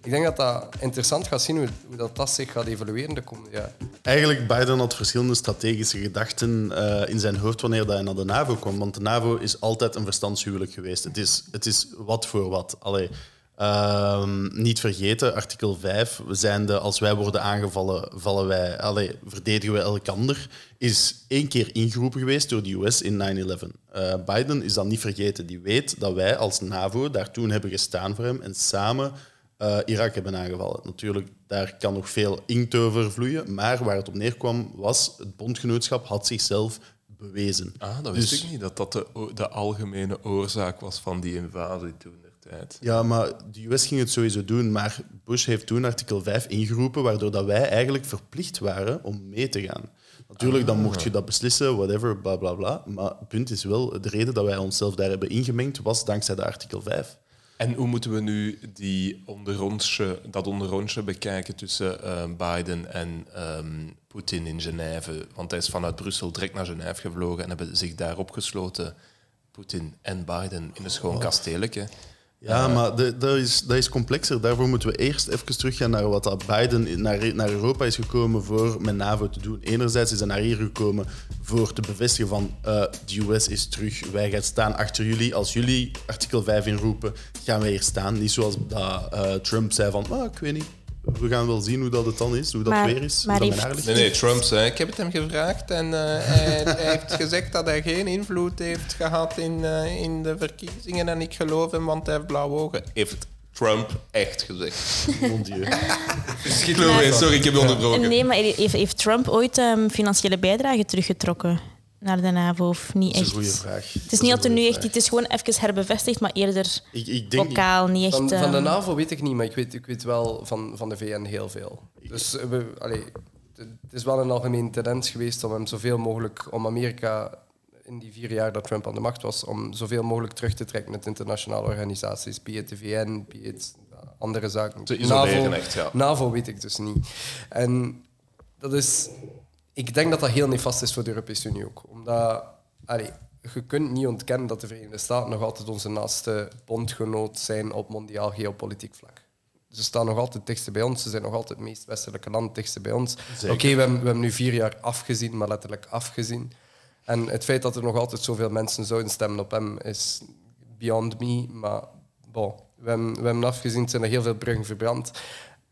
Ik denk dat dat interessant gaat zien hoe, dat, dat zich gaat evolueren de komende jaren. Eigenlijk, Biden had verschillende strategische gedachten eh, in zijn hoofd wanneer hij naar de NAVO kwam. Want de NAVO is altijd een verstandshuwelijk geweest. Het is, het is wat voor wat. Allee, ehm, niet vergeten, artikel 5, we zijn de, als wij worden aangevallen, vallen wij, allee, verdedigen we elkander, is één keer ingeroepen geweest door de US in 9-11. Eh, Biden is dat niet vergeten. Die weet dat wij als NAVO daar toen hebben gestaan voor hem en samen eh, Irak hebben aangevallen. Natuurlijk, daar kan nog veel inkt over vloeien, maar waar het op neerkwam was, het bondgenootschap had zichzelf bewezen. Ah, dat wist Dus- ik niet, dat dat de, algemene oorzaak was van die invasie toen der tijd. Ja, maar de US ging het sowieso doen, maar Bush heeft toen artikel 5 ingeroepen, waardoor dat wij eigenlijk verplicht waren om mee te gaan. Natuurlijk, dan mocht je dat beslissen, whatever, bla bla bla. Maar het punt is wel, de reden dat wij onszelf daar hebben ingemengd, was dankzij de artikel 5. En hoe moeten we nu die onderrondje, dat onderrondje bekijken tussen eh, Biden en ehm, Poetin in Genève? Want hij is vanuit Brussel direct naar Genève gevlogen en hebben zich daar opgesloten, Poetin en Biden, in een schoon kasteeltje. Ja, maar de- dat, is, dat is complexer. Daarvoor moeten we eerst even teruggaan naar wat dat Biden naar, naar Europa is gekomen voor met NAVO te doen. Enerzijds is hij naar hier gekomen voor te bevestigen van eh, de US is terug, wij gaan staan achter jullie. Als jullie artikel 5 inroepen, gaan wij hier staan. Niet zoals dat, eh, Trump zei van, ah, ik weet niet, we gaan wel zien hoe dat het dan is, hoe dat Maar- weer is, maar heeft-. Nee, nee, Trump zei, ik heb het hem gevraagd en eh, hij, *laughs* hij heeft gezegd dat hij geen invloed heeft gehad in, eh, in de verkiezingen en ik geloof hem, want hij heeft blauwe ogen. Heeft Trump echt gezegd. Mon Dieu. *laughs* Chloe, sorry, ik heb je onderbroken. Nee, maar heeft, heeft Trump ooit ehm, financiële bijdrage teruggetrokken naar de NAVO? Of niet Dat is echt? een goede vraag. Het is niet dat er nu echt... Het is gewoon even herbevestigd, maar eerder Ik, ik denk, lokaal, niet echt... Van, van de NAVO weet ik niet, maar ik weet, ik weet wel van, van de VN heel veel. Dus we, allee, het is wel een algemeen tendens geweest om hem zoveel mogelijk, om Amerika in die vier jaar dat Trump aan de macht was, om zoveel mogelijk terug te trekken met internationale organisaties, be het de VN, be het andere zaken. Te isoleren NAVO, echt, ja. NAVO weet ik dus niet. En dat is, ik denk dat dat heel nefast is voor de Europese Unie ook. Omdat, allee, je kunt niet ontkennen dat de Verenigde Staten nog altijd onze naaste bondgenoot zijn op mondiaal geopolitiek vlak. Ze staan nog altijd het dichtste bij ons. Ze zijn nog altijd het meest westelijke land, het dichtste bij ons. Oké, Zeker. we, hebben, we hebben nu vier jaar afgezien, maar letterlijk afgezien. En het feit dat er nog altijd zoveel mensen zouden stemmen op hem is beyond me. Maar bon, we, hebben, we hebben afgezien, zijn er heel veel bruggen verbrand.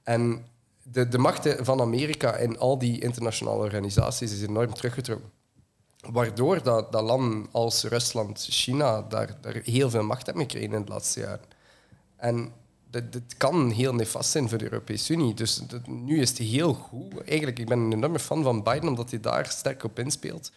En de, de macht van Amerika in al die internationale organisaties is enorm teruggetrokken. Waardoor dat, dat landen als Rusland, China daar, daar heel veel macht hebben gekregen in de laatste jaren. En dit kan heel nefast zijn voor de Europese Unie. Dus dat- nu is het heel goed. Eigenlijk, ik ben een enorme fan van Biden, omdat hij daar sterk op inspeelt.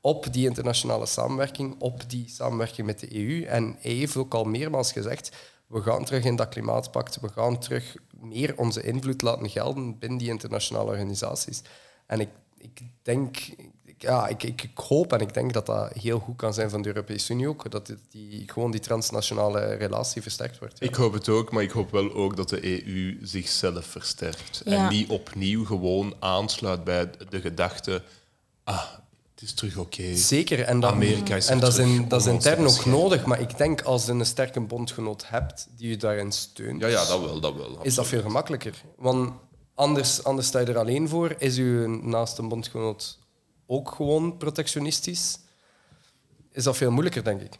Op die internationale samenwerking, op die samenwerking met de EU. En hij heeft ook al meermaals gezegd, we gaan terug in dat klimaatpact, we gaan terug meer onze invloed laten gelden binnen die internationale organisaties. En ik, ik denk, ik- ja, ik, ik, ik hoop en ik denk dat dat heel goed kan zijn van de Europese Unie ook, dat die, gewoon die transnationale relatie versterkt wordt. ja. Ik hoop het ook, maar ik hoop wel ook dat de EU zichzelf versterkt. Ja. En niet opnieuw gewoon aansluit bij de gedachte... Ah, het is terug oké. Zeker, en dat, Amerika is en dat is, in, dat is intern te ook nodig, maar ik denk als je een sterke bondgenoot hebt die je daarin steunt, Ja, ja, dat wel, dat wel. is dat veel gemakkelijker. Want anders, anders sta je er alleen voor. Is uw naaste bondgenoot ook gewoon protectionistisch? Is dat veel moeilijker, denk ik.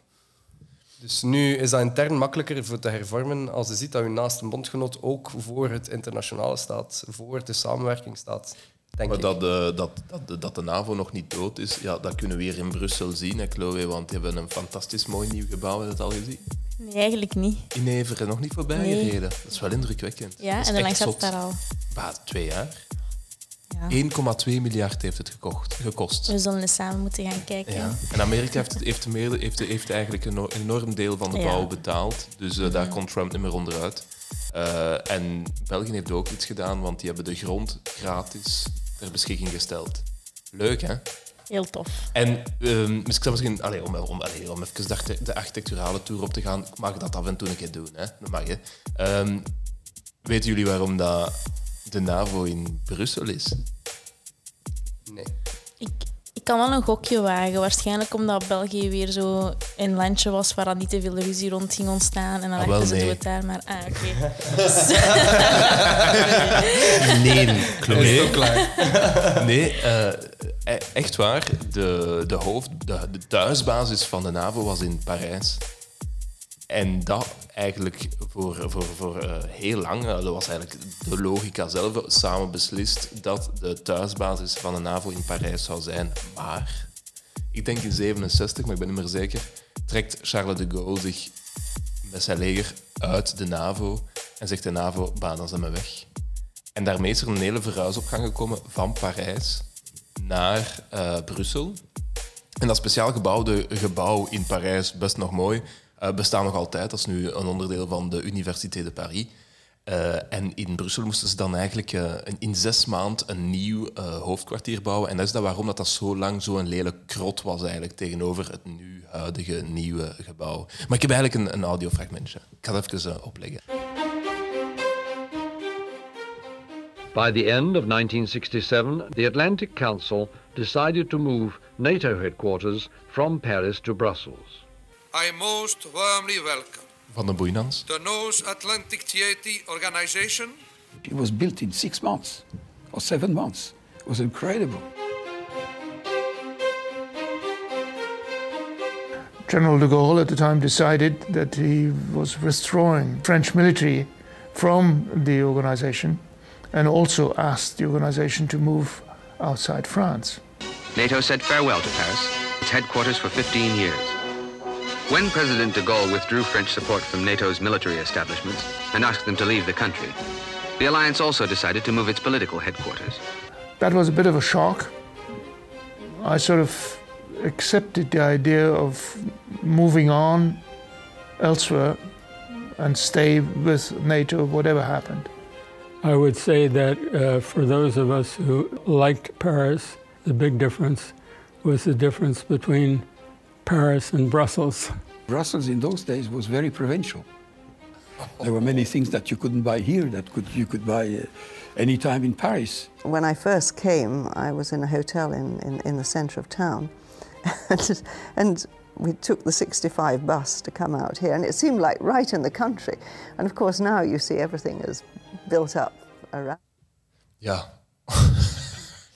Dus nu is dat intern makkelijker voor te hervormen als je ziet dat uw naaste bondgenoot ook voor het internationale staat, voor de samenwerking staat. Denk Maar ik. dat, eh, dat, dat, de- dat de NAVO nog niet dood is, ja, dat kunnen we hier in Brussel zien, hè, Chloe, want die hebben een fantastisch mooi nieuw gebouw, heb je het al gezien? Nee, eigenlijk niet. In Everen, nog niet voorbij Nee. gereden. Dat is wel indrukwekkend. Ja, Dat en hoe lang het daar al? Bah, twee jaar. Ja. 1,2 miljard heeft het gekocht, gekost. We zullen eens samen moeten gaan kijken. Ja. En Amerika heeft, het- heeft, meer, heeft, heeft eigenlijk een enorm- deel van de Ja. bouw betaald. Dus eh, daar komt Trump niet meer onderuit. Eh, en België heeft ook iets gedaan, want die hebben de grond gratis ter beschikking gesteld. Leuk, hè? Heel tof. En ehm, dus ik zou misschien, allee, om, om, allee, om even de, de architecturale tour op te gaan, ik mag dat af en toe een keer doen. Hè? Dat mag, hè? Ehm, weten jullie waarom dat de NAVO in Brussel is? Nee. Ik, ik kan wel een gokje wagen. Waarschijnlijk omdat België weer zo een landje was waar dan niet te veel ruzie rond ging ontstaan. En dan Ah, dachten ze, nee. doe het daar maar. Ah, oké. *laughs* Nee, klaar? *laughs* Nee, eh, e- echt waar. De, de, hoofd, de, de thuisbasis van de NAVO was in Parijs. En dat eigenlijk voor, voor, voor eh, heel lang, eh, dat was eigenlijk de logica zelf, samen beslist dat de thuisbasis van de NAVO in Parijs zou zijn. Maar, ik denk in 67, maar ik ben niet meer zeker, trekt Charles de Gaulle zich met zijn leger uit de NAVO en zegt de NAVO, bah, dan zijn we weg. En daarmee is er een hele verhuis op gang gekomen van Parijs naar eh, Brussel. En dat speciaal gebouwde gebouw in Parijs, best nog mooi, eh, bestaat nog altijd. Dat is nu een onderdeel van de Université de Paris. Eh, en in Brussel moesten ze dan eigenlijk een- in zes maanden een nieuw eh, hoofdkwartier bouwen. En dat is dat waarom dat, dat zo lang zo'n lelijk krot was eigenlijk tegenover het nu huidige nieuwe gebouw. Maar ik heb eigenlijk een, een audiofragmentje. Ik ga het even opleggen. By the end of 1967, the Atlantic Council decided to move NATO headquarters from Paris to Brussels. I most warmly welcome Van de Boeinans. The North Atlantic Treaty Organization. It was built in six months or seven months. It was incredible. General de Gaulle at the time decided that he was withdrawing French military from the organization and also asked the organization to move outside France. NATO said farewell to Paris, its headquarters for 15 years. When President de Gaulle withdrew French support from NATO's military establishments and asked them to leave the country, the alliance also decided to move its political headquarters. That was a bit of a shock. I sort of accepted the idea of moving on elsewhere and stay with NATO, whatever happened. I would say that uh, for those of us who liked Paris, the big difference was the difference between Paris and Brussels. Brussels in those days was very provincial. There were many things that you couldn't buy here that could, you could buy uh, anytime in Paris. When I first came, I was in a hotel in, in, in the centre of town. *laughs* and, and we took the 65 bus to come out here, and it seemed like right in the country. And of course, now you see everything is built up around. Ja. *laughs*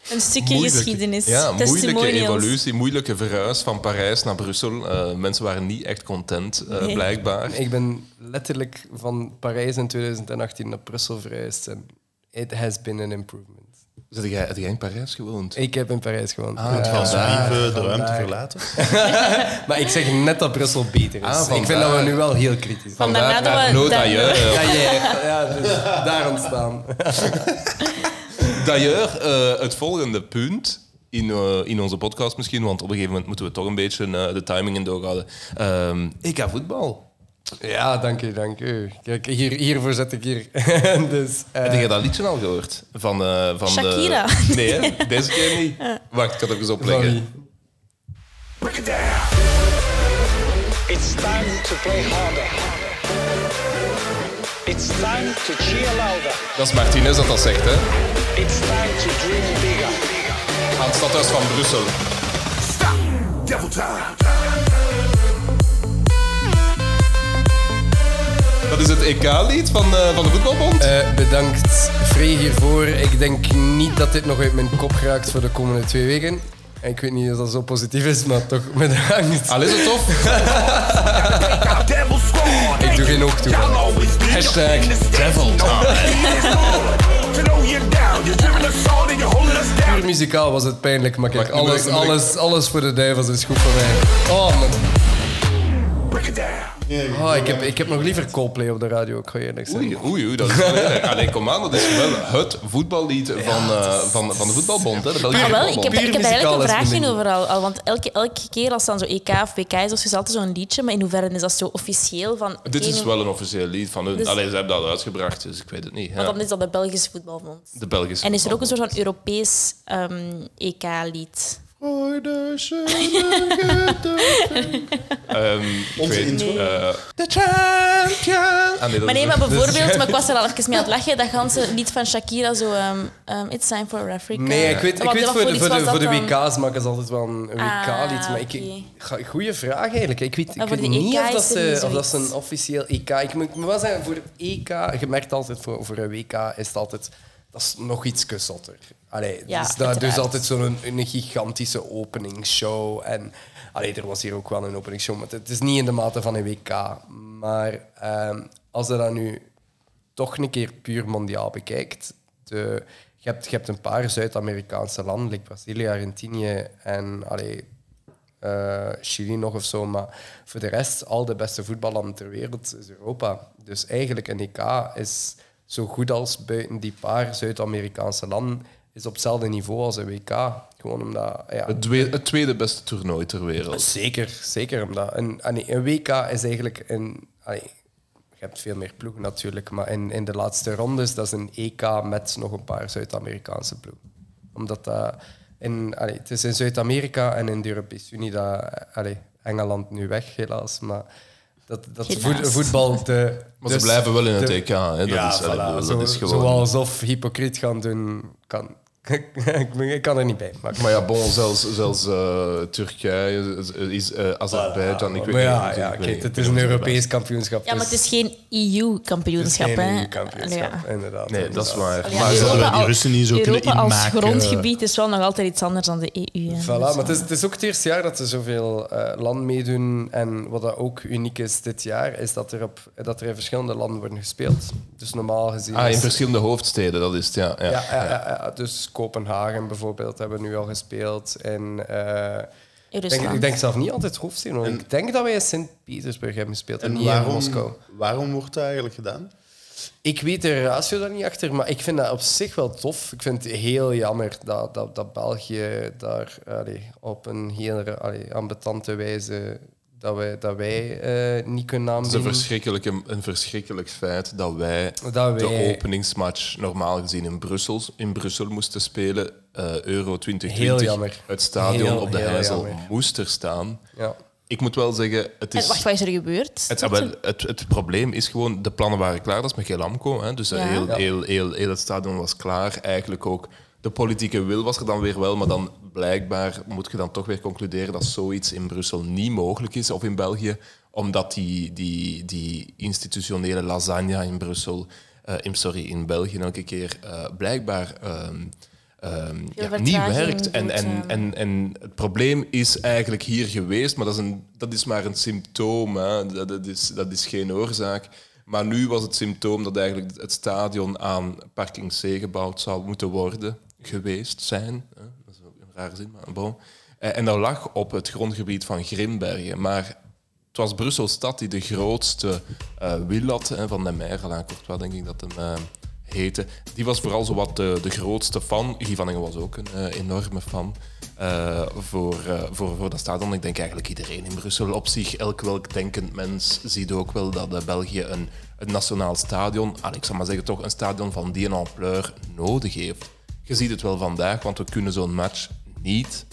Een stukje Moeilijke- geschiedenis. Ja, moeilijke evolutie, moeilijke verhuis van Parijs naar Brussel. Eh, mensen waren niet echt content, eh, Nee. blijkbaar. Ik ben letterlijk van Parijs in 2018 naar Brussel verhuisd en it has been an improvement. Zit jij, heb jij in Parijs gewoond? Ik heb in Parijs gewoond. Ah, Frans vandaar, Brieven, de ruimte verlaten. *laughs* maar ik zeg net dat Brussel beter is. Ah, ik vind dat we nu wel heel kritisch zijn. Vandaar Vandaar dat we- Nood ja, ja, ja, dus daar ontstaan. *laughs* D'ailleurs, eh, het volgende punt in, eh, in onze podcast misschien, want op een gegeven moment moeten we toch een beetje eh, de timing in doorhouden. Ehm EK voetbal. Ja, dank u, dank u. Kijk, hier, hiervoor zet ik hier. *laughs* dus, eh, Heb je dat liedje al gehoord? Van, eh, van Shakira. De... *laughs* Nee, hè? *laughs* deze keer niet. Wacht, ik ga het ook eens opleggen. wie? It's time to play harder. It's time to cheer louder. Dat is Martinez dat dat zegt, hè? It's time to dream bigger. Aan het stadhuis van Brussel. Devil time. Dat is het EK-lied van, eh, van de voetbalbond. Eh, bedankt, Free, hiervoor. Ik denk niet dat dit nog uit mijn kop geraakt voor de komende twee weken. En ik weet niet of dat zo positief is, maar toch bedankt. Al is het tof? ik doe geen oog toe. Hashtag Devil muzikaal was het pijnlijk, maar kijk, Maar alles, alles, alles voor de duivels is goed voor mij. Oh, man. Oh, ik, heb, ik heb nog liever Coldplay op de radio, ik ga je eerlijk zeggen. Oei, oei, oei, dat is wel erg. Allee, kom aan, dat is wel het voetballied van, eh, van, van de voetbalbond, hè? De Belgische Ah, wel, ik heb, ik heb eigenlijk een vraagje mijn over al. al, Want elke, elke keer als dan zo EK of WK is, of is altijd zo'n liedje. Maar in hoeverre is dat zo officieel? Van, Dit is wel een officieel lied van hun. Dus- Allee, ze hebben dat uitgebracht, dus ik weet het niet. Maar Ja. dan is dat de Belgische voetbalbond. De Belgische En is er ook een soort van Europees ehm, EK-lied? *laughs* Ik Onze intro? eh, The champion! Ah, nee, Maar nee, maar het. *laughs* bijvoorbeeld, maar ik was er al even mee aan het lachen, dat ganse lied van Shakira, zo ehm, ehm, It's time for Africa. Nee, ik weet, ik Wat- weet wat voor, de, voor, was de, dat voor de dan? WK's maken ze altijd wel een WK-lied. Ah, maar ik, goeie vraag eigenlijk. Ik weet, ik weet de niet of, dat ze, of dat ze een officieel EK... Ik moet, ik moet wel zeggen, voor EK... Je merkt altijd, voor, voor een WK is het altijd... Dat is nog iets zotter. Allee, Ja, dus, dat, dus altijd zo'n een, gigantische openingsshow. En allee, er was hier ook wel een openingsshow, maar het is niet in de mate van een WK. Maar ehm, als je dat nu toch een keer puur mondiaal bekijkt. De, je, hebt, je hebt een paar Zuid-Amerikaanse landen, like Brazilië, Argentinië en allee, eh, Chili nog of zo. Maar voor de rest, al de beste voetballanden ter wereld is Europa. Dus eigenlijk een EK is zo goed als buiten die paar Zuid-Amerikaanse landen is op hetzelfde niveau als een WK. Gewoon omdat... Ja, Het, twee- het tweede beste toernooi ter wereld. Zeker, zeker. Omdat een, een WK is eigenlijk een. allee, je hebt veel meer ploegen natuurlijk, maar in, in de laatste rondes dat is een EK met nog een paar Zuid-Amerikaanse ploegen. Omdat dat in, allee, het is in Zuid-Amerika en in de Europese Unie dat allee, Engeland nu weg helaas, maar dat, dat voet- voetbal de. *laughs* Maar ze dus blijven wel in het de- EK. Hè? Dat, ja, is, voilà, dat zo, is gewoon... Zo alsof hypocriet gaan doen, kan, *laughs* ik, kan er niet bij. Maar, Maar ja, bon, zelfs, zelfs eh, Turkije, is, eh Azerbeidzjan, ik weet maar ja, niet. ja, ik weet kijk, niet- het is een Europees kampioenschap. Ja, maar dus het is geen EU-kampioenschap, het is geen hè? EU-kampioenschap, ja. inderdaad. Nee, dat is waar. Maar ja, zouden Europa we die Russen niet zo kunnen Europa als inmaken? grondgebied is wel nog altijd iets anders dan de EU. Hè. Voilà, maar het is, het is ook het eerste jaar dat er zoveel landen meedoen. En wat dat ook uniek is dit jaar, is dat er, op, dat er in verschillende landen worden gespeeld. Dus normaal gezien... Ah, in verschillende hoofdsteden, dat is het, ja. ja. Ja, ja, ja, ja. dus Kopenhagen bijvoorbeeld hebben we nu al gespeeld. En, eh, ik, denk, Rusland. ik denk zelf niet altijd hoofdsteden. Ik denk dat wij in Sint-Petersburg hebben gespeeld en, En niet in waarom, Moskou. waarom wordt dat eigenlijk gedaan? Ik weet de ratio daar niet achter, maar ik vind dat op zich wel tof. Ik vind het heel jammer dat, dat, dat België daar allee, op een heel allee, ambetante wijze dat wij, dat wij eh, niet kunnen Het is een, aanbieden. verschrikkelijke, een verschrikkelijk feit dat wij, Dat de openingsmatch normaal gezien in Brussel, in Brussel moesten spelen. eh, Euro 2020. Heel jammer. Het stadion Heel, op de jammer. moest er staan. Ja. Ik moet wel zeggen, het is... En wacht, wat is er gebeurd? Het, ah, het, het probleem is gewoon, de plannen waren klaar, dat is met Gelamco. Hè, dus Ja. heel, heel, heel, heel het stadion was klaar. Eigenlijk ook de politieke wil was er dan weer wel, maar dan blijkbaar moet je dan toch weer concluderen dat zoiets in Brussel niet mogelijk is, of in België, omdat die, die, die institutionele lasagne in Brussel, eh, in, sorry, in België elke keer, eh, blijkbaar... ehm, ehm, ja, niet werkt. En, en, ja. en, en het probleem is eigenlijk hier geweest, maar dat is, een, dat is maar een symptoom. Hè. Dat, dat, is, dat is geen oorzaak. Maar nu was het symptoom dat eigenlijk het stadion aan parking C gebouwd zou moeten worden geweest zijn. Hè. Dat is ook een rare zin, maar bon. Eh, En dat lag op het grondgebied van Grimbergen. Maar het was Brussel-stad die de grootste eh wil had, van de Alain Courtois denk ik dat hem eh, heette. Die was vooral zo wat de, grootste fan. Guy van Engel was ook een enorme fan voor, voor, voor dat stadion. Ik denk eigenlijk iedereen in Brussel op zich, elk welk denkend mens, ziet ook wel dat België een, een nationaal stadion, ah, ik zou maar zeggen toch een stadion van die ampleur nodig heeft. Je ziet het wel vandaag, want we kunnen zo'n match niet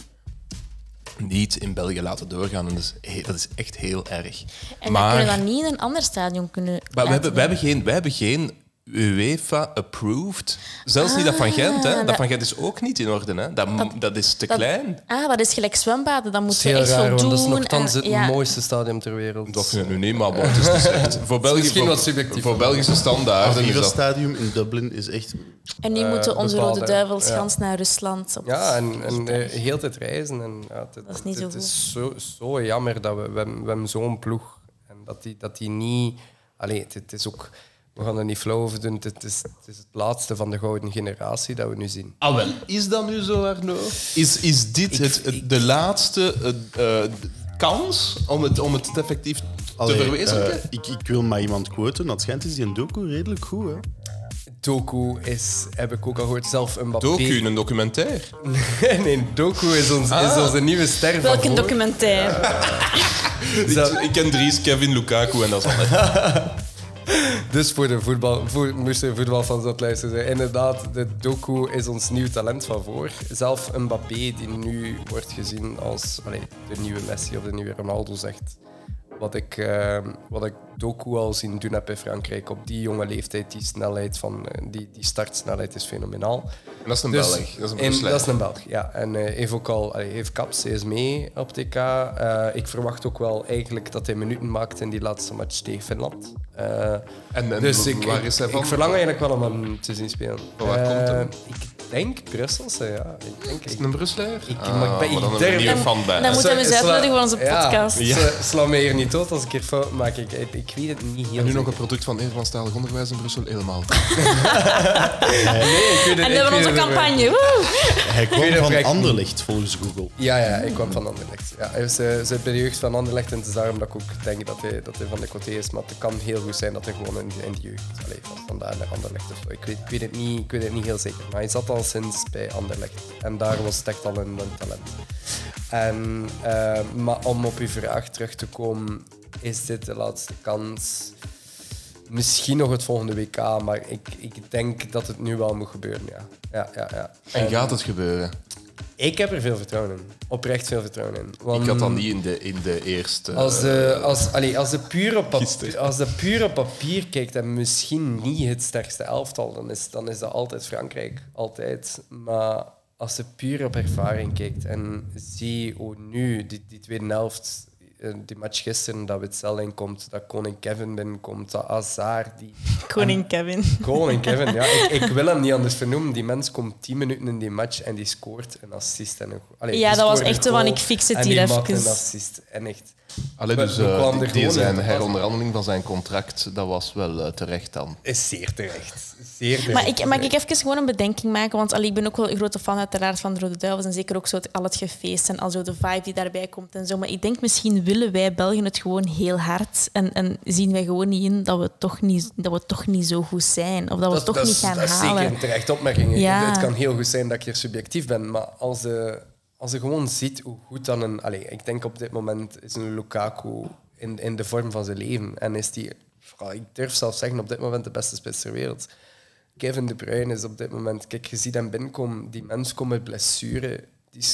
niet in België laten doorgaan. En dat, is, he- dat is echt heel erg. En dan maar kunnen we dat niet in een ander stadion kunnen maar we laten hebben, we, hebben geen, we hebben geen UEFA-approved. Zelfs niet dat van Gent. Hè. Ah, Dat, dat- van Gent is ook niet in orde. Hè. Dat, dat, dat is te Dat- klein. Ah, dat is gelijk zwembaden. Dan Dat moet is je echt raar, doen. dat is nogthans het ja. mooiste stadion ter wereld. Dat vind ik nu niet, maar bon, het is dus echt... Voor, België, misschien voor, wat subjectief. voor Belgische standaarden Het is dat... stadium in Dublin is echt... En nu Eh, moeten onze bepaalde- Rode Duivels ja. gans naar Rusland. Op Ja, en, en eh, heel tijd reizen. En, ja, het, Dat is niet het zo is zo, zo jammer dat we, we, hebben- we hebben zo'n ploeg. En dat die, dat die niet... Allee, het, het is ook... We gaan er niet flauw over doen. Het is, het is het laatste van de gouden generatie dat we nu zien. Ah, wel. Is dat nu zo, Arno? Is, is dit het, het- de laatste eh, kans om het, om het effectief Allee, te verwezenlijken? eh, ik, ik wil maar iemand quoten. Dat schijnt is die een docu redelijk goed, hè? Doku is, heb ik ook al gehoord, zelf een Mbappé. Docu, een documentair. *laughs* nee, Doku is, ons, is Ah. onze nieuwe ster van Welke voor. documentaire? *laughs* ik, ik ken Dries, Kevin, Lukaku en dat is al. *laughs* Dus voor de voetbal, voor, moesten voetbalfans dat luisteren. Inderdaad, de docu is ons nieuw talent van voor. Zelf Mbappé, die nu wordt gezien als allee, de nieuwe Messi of de nieuwe Ronaldo, zegt wat ik, eh, wat ik docu al zien doen heb in Frankrijk. Op die jonge leeftijd, die snelheid van, eh, die, die startsnelheid is fenomenaal. En dat is een Dus Belg. Dat is een Brusselaar. dat is een Belg, ja. En eh heeft ook al, allee, heeft Kaps, hij is mee op TK. Eh, ik verwacht ook wel eigenlijk dat hij minuten maakt in die laatste match tegen Finland. Eh, En- en dus ik, waar is hij van? Ik verlang eigenlijk wel om hem te zien spelen. Van waar komt hij? Ik denk Brusselse, ja. Ik denk, Is het een Brusselaar? Ik, Ah, maar ik ben maar dan we nieuwe fan bij. Dan moet hij eens uitnodigen voor onze ja, podcast. sla- Sla me hier niet dood als ik hier fout maak. Ik, ik, ik weet het niet heel En nu nog zeker. een product van Nederlandstalig onderwijs in Brussel? Helemaal. *laughs* Nee, ik weet het- En ik we hebben onze campagne. Woe! Hij kwam van niet. Anderlecht, volgens Google. Ja, ja, ik kwam van Anderlecht. Ja, hij is, eh, zit bij de jeugd van Anderlecht en het is daarom dat ik ook denk dat hij, dat hij van de Coté is. Maar het kan heel goed zijn dat hij gewoon in, in de jeugd allee, van vandaar naar Anderlecht of zo. Ik weet, ik, weet het niet, ik weet het niet heel zeker. Maar hij zat al sinds bij Anderlecht. En daar was het echt al een, een talent. En, eh, maar om op uw vraag terug te komen, is dit de laatste kans? Misschien nog het volgende WK, maar ik, ik denk dat het nu wel moet gebeuren, ja. Ja, ja, ja. En gaat het gebeuren? Ik heb er veel vertrouwen in. Oprecht veel vertrouwen in. Want Ik had dat niet in de, in de eerste... Als de, als, allee, als, de puur op papier, als de puur op papier kijkt en misschien niet het sterkste elftal, dan is, dan is dat altijd Frankrijk. Altijd. Maar als je puur op ervaring kijkt en zie hoe nu die, die tweede helft, eh, die match gisteren, dat Witzel inkomt, dat koning Kevin binnenkomt, dat Hazard... Die, Koning Kevin. Koning Kevin, ja. Ik, ik wil hem niet *laughs* anders vernoemen. Die mens komt 10 minuten in die match en die scoort een assist. En een, allee, Ja, dat was echt zo van, ik fix het en hier die maakt een assist. En echt... Allee, We- dus eh, kwamen die, zijn heronderhandeling van zijn contract, dat was wel eh, terecht dan. Is zeer terecht. Zeer terecht. Maar ik, mag ik even gewoon een bedenking maken? Want allee, ik ben ook wel een grote fan uiteraard van de Rode Duivels. En zeker ook zo het, al het gefeest en al zo de vibe die daarbij komt en zo. Maar ik denk misschien willen wij Belgen het gewoon heel hard. En, en zien wij gewoon niet in dat we toch niet, dat we toch niet zo goed zijn. Of dat we het toch niet gaan dat is halen. zeker een terecht opmerking. Ja. Het kan heel goed zijn dat ik hier subjectief ben, maar als je, als je gewoon ziet hoe goed dan een... Allez, ik denk op dit moment is een Lukaku in, in de vorm van zijn leven. En is die, ik durf zelfs zeggen, op dit moment de beste spits ter wereld. Kevin De Bruyne is op dit moment... Kijk, je ziet hem binnenkomen. Die mens komt uit blessure. Die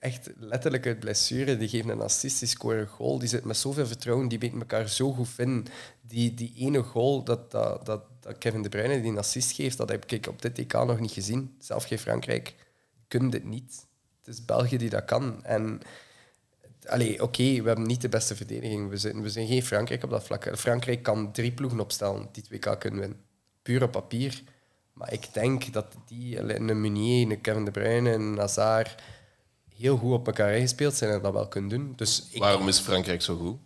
echt letterlijk uit blessure. Die geven een assist, die scoren een goal. Die zit met zoveel vertrouwen. Die weten elkaar zo goed vinden. Die, die ene goal dat, dat, dat, Kevin De Bruyne die een assist geeft, dat heb ik op dit EK nog niet gezien. Zelf geen Frankrijk kunnen dit niet. Het is België die dat kan. En Allee, oké, we hebben niet de beste verdediging. We zijn, we zijn geen Frankrijk op dat vlak. Frankrijk kan drie ploegen opstellen die 2K kunnen winnen. Puur op papier. Maar ik denk dat die, een Meunier, een Kevin De Bruyne, een Hazard, heel goed op elkaar ingespeeld zijn en dat wel kunnen doen. Dus ik, Waarom is Frankrijk zo goed?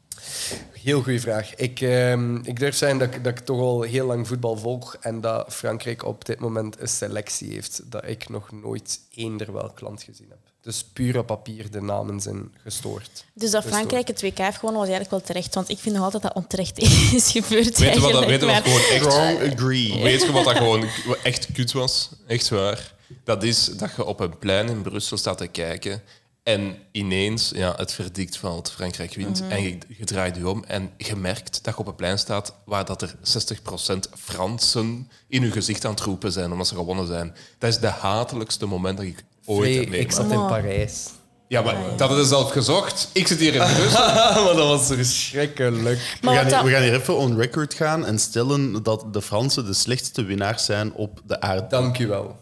Heel goede vraag. Ik, ehm, ik durf zeggen dat, ik- dat ik toch al heel lang voetbal volg en dat Frankrijk op dit moment een selectie heeft dat ik nog nooit eender welk land gezien heb. Dus puur op papier de namen zijn gestoord. Dus dat. Frankrijk het WK heeft gewonnen was eigenlijk wel terecht. Want ik vind nog altijd dat onterecht *laughs* is gebeurd. Weet je wat, dat, eigenlijk, weet je wat maar- gewoon echt... Strong agree. Weet je wat dat gewoon echt kut was? Echt waar. Dat is dat je op een plein in Brussel staat te kijken en ineens ja, het verdikt valt, Frankrijk wint. Mhm. En je, je draait je om en je merkt dat je op een plein staat waar dat er 60% Fransen in je gezicht aan het roepen zijn omdat ze gewonnen zijn. Dat is de hatelijkste moment dat ik ooit ik zat in Parijs. Ja, maar dat hadden ze zelf gezocht. Ik zit hier in Brussel. *laughs* maar dat was verschrikkelijk. We gaan, hier, we gaan hier even on record gaan en stellen dat de Fransen de slechtste winnaars zijn op de aarde. Dank u wel.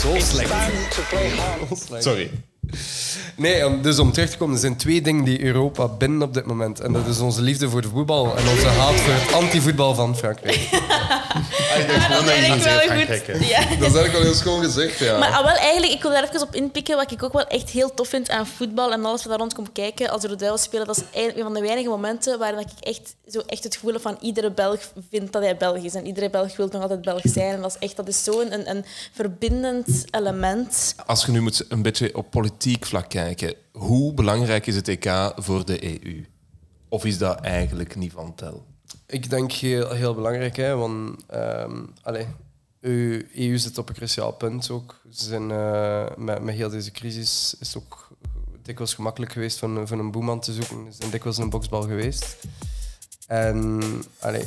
Zo slecht. Sorry. Nee, om, dus om terug te komen, er zijn twee dingen die Europa binnen op dit moment. En dat is onze liefde voor de voetbal en onze haat voor het antivoetbal van Frankrijk. *laughs* Gewoon dat ik wel goed. Ja. Dat is eigenlijk wel heel schoon gezegd, ja. Maar ah, wel, eigenlijk, ik wil daar even op inpikken. Wat ik ook wel echt heel tof vind aan voetbal en alles wat daar rond komt kijken als de Rode spelen, dat is eigenlijk een van de weinige momenten waarin ik echt, zo echt het gevoel heb van iedere Belg vindt dat hij Belg is. En iedere Belg wil nog altijd Belg zijn. En dat is echt dat is zo'n een, een verbindend element. Als je nu moet een beetje op politiek vlak kijken, hoe belangrijk is het EK voor de EU? Of is dat eigenlijk niet van tel? Ik denk heel, heel belangrijk, hè, want ehm allee, EU, EU zit op een cruciaal punt ook. Zijn, eh, met, met heel deze crisis is het ook dikwijls gemakkelijk geweest van, van een boeman te zoeken. Ze zijn dikwijls een boksbal geweest. En allee,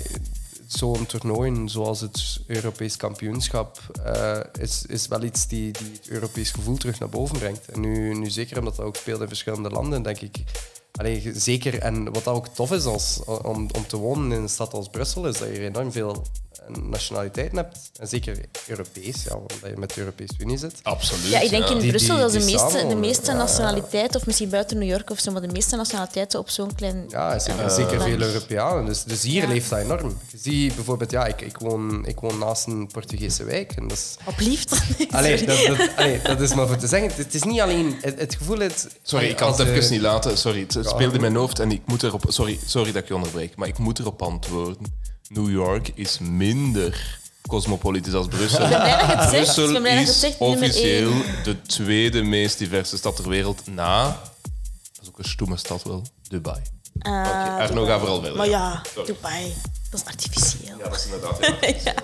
zo'n toernooi, zoals het Europees kampioenschap, eh, is, is wel iets die, die het Europees gevoel terug naar boven brengt. En nu, nu zeker omdat dat ook speelt in verschillende landen, denk ik. Allee, zeker, en wat dat ook tof is als, om, om te wonen in een stad als Brussel, is dat je enorm veel eh, nationaliteiten hebt. En zeker Europees, ja, omdat je met de Europese Unie zit. Absoluut. Ja, ik denk in Die- Brussel dat de meeste, de meeste Ja. nationaliteiten, of misschien buiten New York of zo, maar de meeste nationaliteiten op zo'n klein... Ja, zeker, eh, zeker veel Europeanen. Dus, dus hier Ja. leeft dat enorm. Je ziet bijvoorbeeld, ja, ik, ik, woon, ik woon naast een Portugese wijk. En dat is, Oplieft. *laughs* Allee, dat, dat, allee, dat is maar voor te zeggen. Het, het is niet alleen het, het gevoel... Het, Sorry, ik kan het even niet laten. Sorry, het speelde in mijn hoofd en ik moet erop... Sorry, sorry dat ik je onderbreek, maar ik moet erop antwoorden. New York is minder cosmopolitisch als Brussel. Het. Brussel is officieel de tweede meest diverse stad ter wereld na... Dat is ook een stoeme stad wel. Dubai. Ah, Arno, Dubai. ga vooral verder. Maar ja. Dubai, dat is artificieel. Ja, dat is inderdaad... ja. *laughs*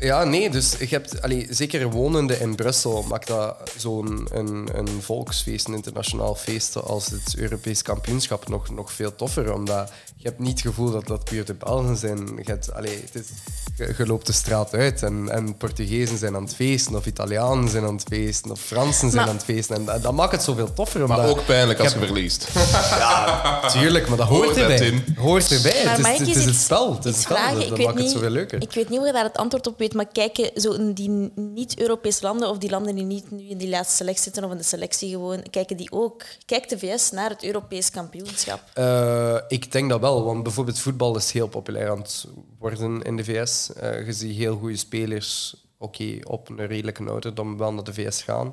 Ja, nee, dus je hebt, allee, zeker wonende in Brussel maakt dat zo'n een, een volksfeest, een internationaal feest als het Europees kampioenschap nog, nog veel toffer. Omdat je hebt niet het gevoel dat dat puur de Belgen zijn. Je hebt, allee, het is, je, loopt de straat uit en, en Portugezen zijn aan het feesten, of Italianen zijn aan het feesten, of Fransen zijn Maar- aan het feesten. En dat, dat maakt het zoveel toffer. Omdat Maar ook pijnlijk als je verliest. *laughs* Ja, tuurlijk, maar dat hoort erbij. Tim? Hoort erbij. Maar Het is, het is het spel. Het is het spel. vragen? Dat, Ik dat weet maakt het niet- zoveel leuker. Ik weet niet hoe je daar het antwoord op weet, maar kijken zo in die niet-Europese landen of die landen die niet nu in die laatste selectie zitten of in de selectie gewoon, kijken die ook? Kijkt de VS naar het Europees kampioenschap? Eh, ik denk dat wel, want bijvoorbeeld voetbal is heel populair aan het worden in de VS. Eh, je ziet heel goede spelers, oké, op een redelijke ouderdom wel naar de VS gaan.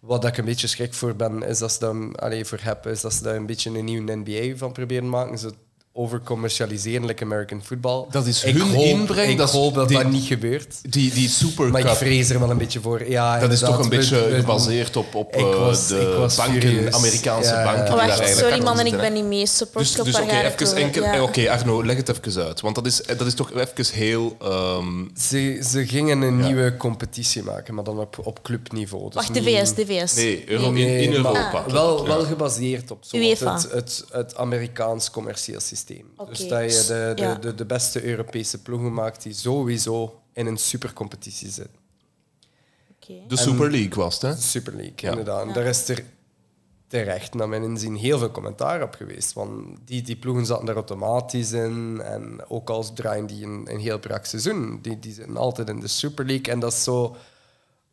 Wat ik een beetje schrik voor ben, is dat ze voor heb, is dat ze daar een beetje een nieuwe NBA van proberen maken. Ze overcommercialiseren, like American football. Dat is ik hun hoop, inbreng, Ik dat is hoop dat die- dat niet gebeurt. Die, die Super Maar ik vrees er wel een beetje voor. Ja, dat is toch een beetje We- we- gebaseerd op, op Ik eh, was- de ik was banken. Amerikaanse Ja, ja. banken. Oh, die wacht, daar eigenlijk Sorry achter man, en ik ben niet mee. Support Dus, dus oké, even over? enkel. Ja. eh, Oké, Arno, leg het even uit. Want dat is, eh, dat is toch even heel. ehm, Ze, ze gingen een nieuwe competitie maken, maar dan op, op clubniveau. Dus Wacht, de VS, de VS. Nee, Euro- in- in maar Europa. Wel, Ja. wel gebaseerd op zo UEFA. het, het, het Amerikaans commercieel systeem. Dus dat je de, de, Ja. de, de beste Europese ploegen maakt die sowieso in een supercompetitie zitten. de Super League was het, hè? De Super League, Ja. inderdaad. En Daar is er terecht, naar mijn inzien, heel veel commentaar op geweest. Want die, die ploegen zaten daar automatisch in. En ook als draaien die een, een heel brak seizoen. Die, die zitten altijd in de Super League. En dat is zo...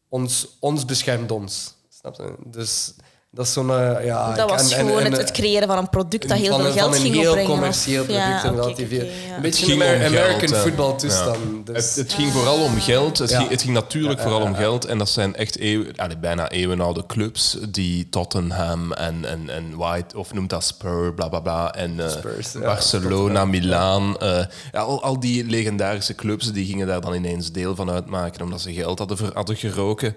Ons, ons beschermt ons. Snap je? Dus dat is zo'n... eh, ja, dat was en- en- gewoon en- het, het creëren van een product dat heel veel een- geld van een ging heel opbrengen. of- commercieel product, Ja, oké, veel- ja. Een beetje ging een geld, American football Ja. toestand. Dus, Het, het ging vooral om geld. Het, Ja. ging, het ging natuurlijk Ja, vooral ja, om ja. geld. En dat zijn echt eeuw, allee, bijna eeuwenoude clubs. Die Tottenham en, en, en White, of noemt dat Spur, bla bla bla. En eh, Spurs, ja, Barcelona. Milaan. eh, ja, al, al die legendarische clubs die gingen daar dan ineens deel van uitmaken. Omdat ze geld hadden, ver- hadden geroken.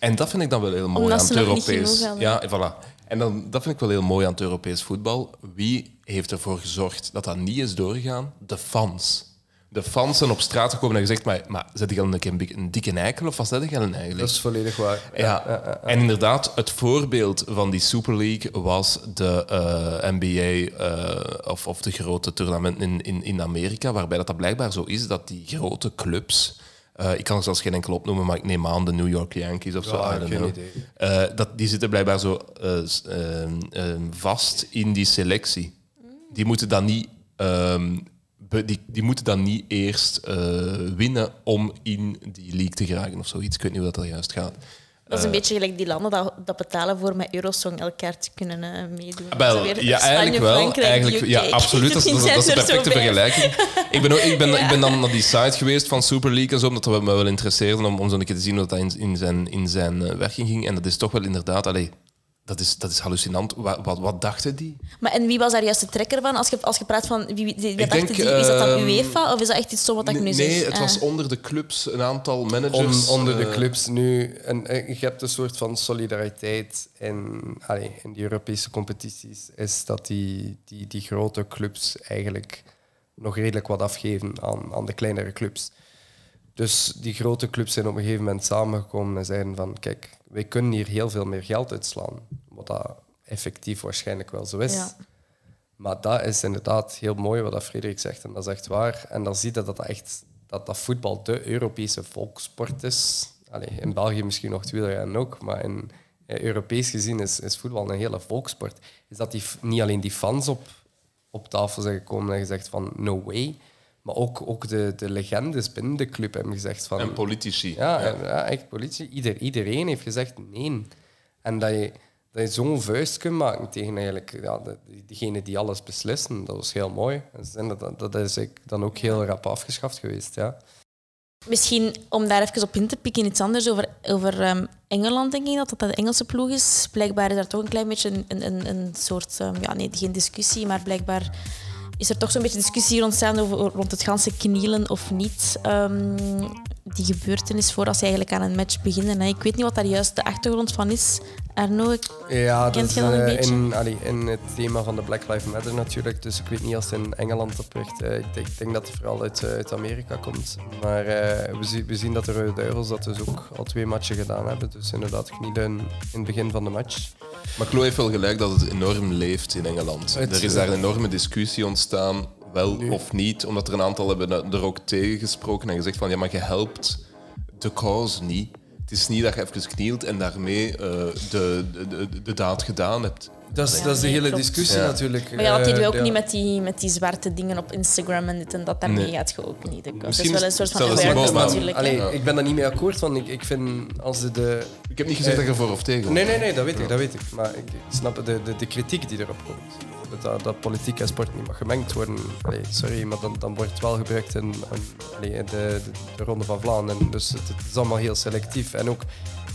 En dat vind ik dan wel heel mooi Omdat aan ze het Europees. Ja, voilà. En dan, dat vind ik wel heel mooi aan het Europees voetbal. Wie heeft ervoor gezorgd dat dat niet is doorgegaan? De fans. De fans zijn op straat gekomen en gezegd, maar, maar zet je al een, dikke eikel of wat zet je dan eigenlijk? Dat is volledig waar. Ja, Ja, ja, ja. en inderdaad, het voorbeeld van die Super League was de eh, NBA eh, of, of de grote toernamenten in, in, in Amerika, waarbij dat, dat blijkbaar zo is dat die grote clubs, eh, ik kan er zelfs geen enkel opnoemen, maar ik neem aan de New York Yankees of zo, Ja, I don't know. Eh, dat, die zitten blijkbaar zo eh, ehm, ehm, vast in die selectie. Die moeten dan niet, ehm, die, die moeten dan niet eerst winnen om in die league te geraken of zoiets. Ik weet niet hoe dat, dat juist gaat. Dat is een Eh, beetje gelijk die landen dat, dat betalen voor met Eurosong elkaar te kunnen eh, meedoen. Wel, weer ja, Spanje, eigenlijk wel. Frankrijk, Eigenlijk, UK. ja, absoluut. Dat is, *laughs* dat, is- dat is Die een er perfecte vergelijking. *laughs* Ik ben, ook, ik, ben, ik ben dan naar die site geweest van Super League en zo, omdat dat me wel interesseerde om, om zo een keer te zien hoe dat in, in zijn, in zijn eh, werking ging. En dat is toch wel inderdaad... Allee, dat is, dat is hallucinant. Wat, wat, wat dachten die? Maar en wie was daar juist de trekker van? Als je, als je praat van wie, wie, wie Ik dachten denk, die, is dat dan ehm, UEFA of is dat echt iets zo wat ik nu zeg? Nee, het was Ah. onder de clubs een aantal On- managers. onder de eh, clubs nu. En, eh, je hebt een soort van solidariteit in, allee, in die Europese competities. Is dat die, die, die grote clubs eigenlijk nog redelijk wat afgeven aan, aan de kleinere clubs. Dus die grote clubs zijn op een gegeven moment samengekomen en zeiden van kijk, wij kunnen hier heel veel meer geld uitslaan. Wat dat effectief waarschijnlijk wel zo is. Ja. Maar dat is inderdaad heel mooi wat dat Frederik zegt. En dat is echt waar. En dan zie je dat dat, echt, dat, dat voetbal de Europese volkssport is. Allee, in België misschien nog het wielrennen ook. Maar in, eh, Europees gezien is, is voetbal een hele volkssport. Is dat die, niet alleen die fans op, op tafel zijn gekomen en gezegd van no way. Maar ook, ook de, de legendes binnen de club hebben gezegd van... En politici. Ja, Ja. en- ja echt politie. Ieder, iedereen heeft gezegd nee. En dat je, dat je zo'n vuist kunt maken tegen eigenlijk, ja, de, diegenen die alles beslissen, dat was heel mooi. En dat, dat, dat is ik dan ook heel rap afgeschaft geweest. Ja. Misschien om daar even op in te pikken, iets anders over, over ehm, Engeland, denk ik dat dat de Engelse ploeg is. Blijkbaar is daar toch een klein beetje een, een- een, een soort, ehm, ja, nee, geen discussie, maar blijkbaar is er toch zo'n beetje discussie ontstaan over, rond het ganse knielen of niet. Ehm, die gebeurtenis voordat ze eigenlijk aan een match beginnen. Hè. Ik weet niet wat daar juist de achtergrond van is. Arno, ik- Ja, dat kent is je dat een eh, beetje? in, allee, in het thema van de Black Lives Matter natuurlijk. Dus ik weet niet als het in Engeland opricht. Eh, ik, denk, ik denk dat het vooral uit, eh, uit Amerika komt. Maar eh, we, zien, we zien dat de Rode Duivels dat dus ook al twee matchen gedaan hebben. Dus inderdaad knielen in het begin van de match. Maar Chloe heeft wel gelijk dat het enorm leeft in Engeland. Het- er is daar een enorme discussie ontstaan wel of niet? Omdat er een aantal hebben er ook tegen gesproken en gezegd van ja, maar je helpt de cause niet. Het is niet dat je even knielt en daarmee eh, de, de, de, de daad gedaan hebt. Dat is, Ja, dat is de nee, hele klopt. discussie Ja. natuurlijk. Maar ja, dat die Eh, ook ja. niet met die, met die zwarte dingen op Instagram en dit en dat. Daarmee Nee. gaat je ook niet. Dat is Misschien wel een soort van awareness natuurlijk. hè. Allee, Ja. Ik ben daar niet mee akkoord, want ik, ik vind als de... de Ik heb niet gezegd dat je voor of tegen Nee, nee, nee, dat weet ik, dat weet ik. Maar ik, ik snap de, de, de kritiek die erop komt. Dat, dat politiek en sport niet mag gemengd worden. Sorry, maar dan, dan wordt het wel gebruikt in, de, de, de Ronde van Vlaanderen. Dus het, het is allemaal heel selectief. En ook,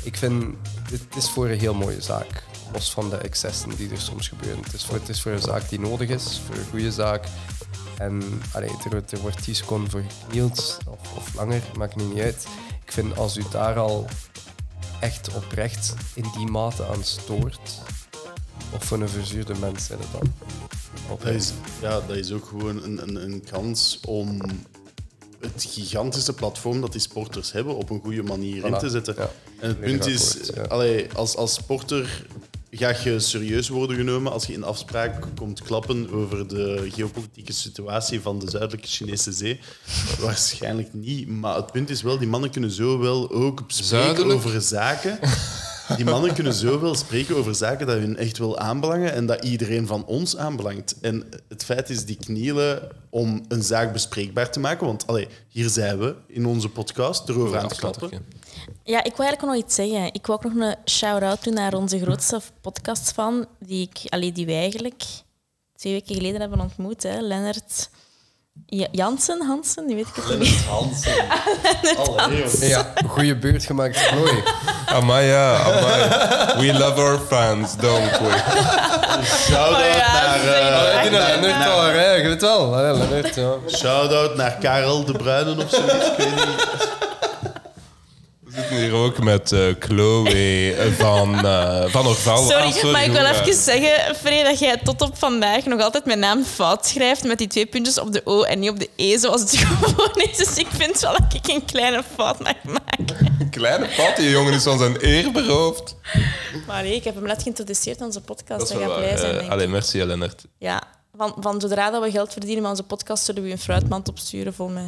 ik vind, dit is voor een heel mooie zaak. Los van de excessen die er soms gebeuren. Het is voor, het is voor een zaak die nodig is, voor een goede zaak. En allee, er, er wordt 10 seconden voor geknield, of, of langer, maakt niet uit. Ik vind als u daar al echt oprecht in die mate aan stoort, of voor een verzuurde mens zijn het dan. Dat is, ja, dat is ook gewoon een, een, een kans om het gigantische platform dat die sporters hebben op een goede manier in te zetten. ja. En het punt is, ja. allee, als, als sporter ga je serieus worden genomen als je in afspraak komt klappen over de geopolitieke situatie van de zuidelijke Chinese zee? *laughs* Waarschijnlijk niet. Maar het punt is wel, die mannen kunnen zo wel ook spreken Zuidelijk? over zaken. *laughs* Die mannen kunnen zo wel spreken over zaken dat hun echt wel aanbelangen en dat iedereen van ons aanbelangt. En het feit is, die knielen om een zaak bespreekbaar te maken. Want allee, hier zijn we in onze podcast erover aan te klappen. Ja, ik wil eigenlijk nog iets zeggen. Ik wil ook nog een shout-out doen naar onze grootste podcastfan, die, ik, allee, die wij eigenlijk twee weken geleden hebben ontmoet. Hè. Lennart Jansen, Hansen, die weet ik het niet. Hansen. *laughs* Lennart Hansen. Ja, goede beurt gemaakt, Chloe. Amai, ja, amai. We love our fans, don't we? Shout-out Oh ja, naar... zeker. eh, naar- Lennart al, hè, je weet wel. hè, Lennart, ja. Shout-out naar Karel de Bruyne of zoiets. Ik weet niet. Zitten hier ook met eh, Chloe van, eh van Orval. Sorry, Ah, maar ik wil hoor, even zeggen, Free, dat jij tot op vandaag nog altijd mijn naam fout schrijft met die twee puntjes op de O en niet op de E, zoals het *laughs* gewoon is. Dus ik vind wel dat ik een kleine fout mag maken. Een kleine pat, die jongen is van zijn eer beroofd. Maar nee, ik heb hem net geïntroduceerd aan onze podcast. Dat gaat blij zijn, Eh. Allee, merci, Lennart. Ja, van, van zodra dat we geld verdienen met onze podcast, zullen we een fruitmand opsturen vol met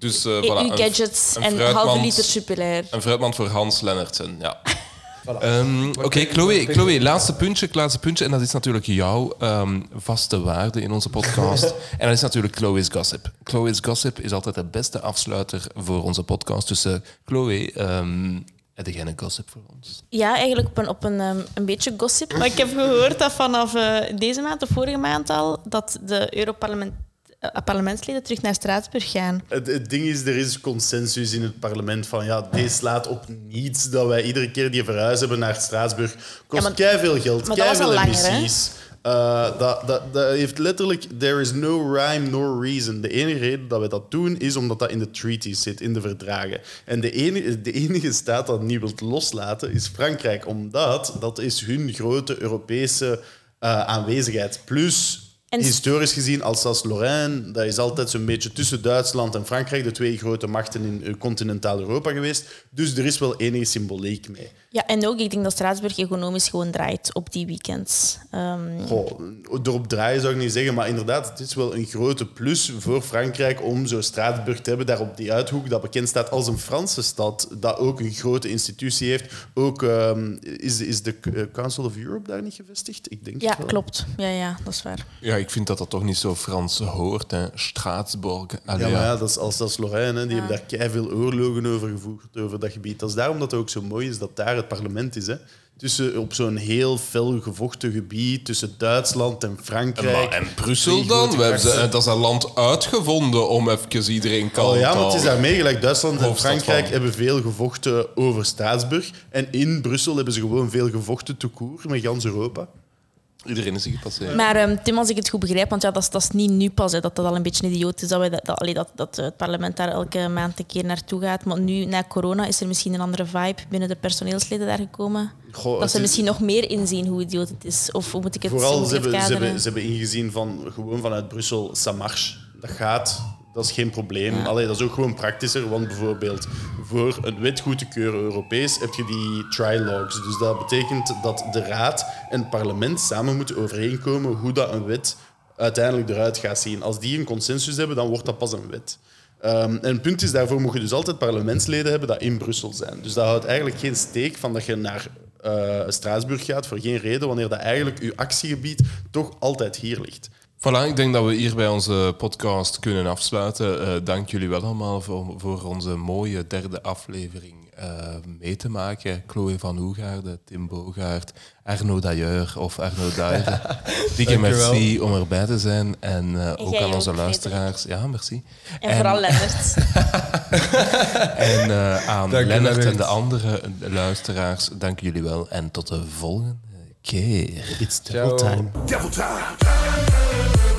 Dus, eh, voilà, een- EU-gadgets een en fruitmand- halve liter supulair. Een fruitmand voor Hans Lennartsen, ja. *laughs* Ehm, Oké, Chloe, Chloe, laatste puntje, laatste puntje. En dat is natuurlijk jouw ehm, vaste waarde in onze podcast. *laughs* en dat is natuurlijk Chloe's Gossip. Chloe's Gossip is altijd de beste afsluiter voor onze podcast. Dus eh, Chloe, ehm heb jij een gossip voor ons? Ja, eigenlijk op een, op een, ehm, een beetje gossip. Maar ik heb gehoord dat vanaf eh, deze maand of vorige maand al, dat de Europarlement parlementsleden terug naar Straatsburg gaan. Het, het ding is, er is consensus in het parlement van ja, deze slaat op niets dat wij iedere keer die verhuis hebben naar Straatsburg. Kost Ja, maar- keiveel geld, langer, hè? emissies. Eh, dat, dat, dat heeft letterlijk, there is no rhyme, no reason. De enige reden dat we dat doen, is omdat dat in de treaties zit, in de verdragen. En de enige, de enige staat dat niet wilt loslaten, is Frankrijk. Omdat dat is hun grote Europese eh, aanwezigheid. Plus, En- historisch gezien, Alsace-Lorraine, dat is altijd zo'n beetje tussen Duitsland en Frankrijk, de twee grote machten in eh, continentaal Europa geweest. Dus er is wel enige symboliek mee. Ja, en ook, ik denk dat Straatsburg economisch gewoon draait op die weekends. Ehm, Goh, erop draaien zou ik niet zeggen, maar inderdaad, het is wel een grote plus voor Frankrijk om zo Straatsburg te hebben, daar op die uithoek, dat bekend staat als een Franse stad, dat ook een grote institutie heeft. Ook ehm, is, is de eh, Council of Europe daar niet gevestigd? Ik denk ja, het wel. klopt. Ja, ja, dat is waar. Ja, ik vind dat dat toch niet zo Frans hoort, hè. Straatsburg. Allee, Ja, maar ja. dat is Alsace-Lorraine. hè. Die hebben daar keiveel oorlogen over gevoerd, over dat gebied. Dat is daarom dat het ook zo mooi is dat daar het parlement is. Hè. Tussen, op zo'n heel fel gevochten gebied tussen Duitsland en Frankrijk. Maar en Brussel dan? We hebben ze, dat is een land uitgevonden om even iedereen kalm Oh te ja, maar het is daarmee gelijk. Duitsland en Hoofdstad Frankrijk van. hebben veel gevochten over Straatsburg. En in Brussel hebben ze gewoon veel gevochten te koer met gans Europa. Iedereen is gepasseerd. Maar ehm, Tim, als ik het goed begrijp, want ja, dat, is, dat is niet nu pas hè, dat dat al een beetje idioot is dat, wij dat, dat, allee, dat, dat het parlement daar elke maand een keer naartoe gaat. Maar nu, na corona, is er misschien een andere vibe binnen de personeelsleden daar gekomen. Goh, dat ze is- misschien nog meer inzien hoe idioot het is. Of hoe moet ik het, Vooral, ze hebben, ze, hebben, ze hebben ingezien van gewoon vanuit Brussel, ça marche. Dat gaat, dat is geen probleem. Allee, dat is ook gewoon praktischer, want bijvoorbeeld voor een wet goed te keuren Europees heb je die trilogues. Dus dat betekent dat de Raad en het parlement samen moeten overeenkomen hoe dat een wet uiteindelijk eruit gaat zien. Als die een consensus hebben, dan wordt dat pas een wet. Ehm, en het punt is, daarvoor moet je dus altijd parlementsleden hebben dat in Brussel zijn. Dus dat houdt eigenlijk geen steek van dat je naar eh, Straatsburg gaat voor geen reden, wanneer dat eigenlijk je actiegebied toch altijd hier ligt. Voilà, ik denk dat we hier bij onze podcast kunnen afsluiten. Eh, dank jullie wel allemaal voor, voor onze mooie derde aflevering eh, mee te maken. Chloe van Hoegaarde, Tim Bogaert, Arno Dailleur of Arno Daire. *laughs* Dikke merci om erbij te zijn. En eh, ook aan onze ook, luisteraars. Ja, merci. En, vooral Lennart. *laughs* En eh, aan Dank Lennart en de andere luisteraars, dank jullie wel. En tot de volgende keer. It's devil time. Devil time.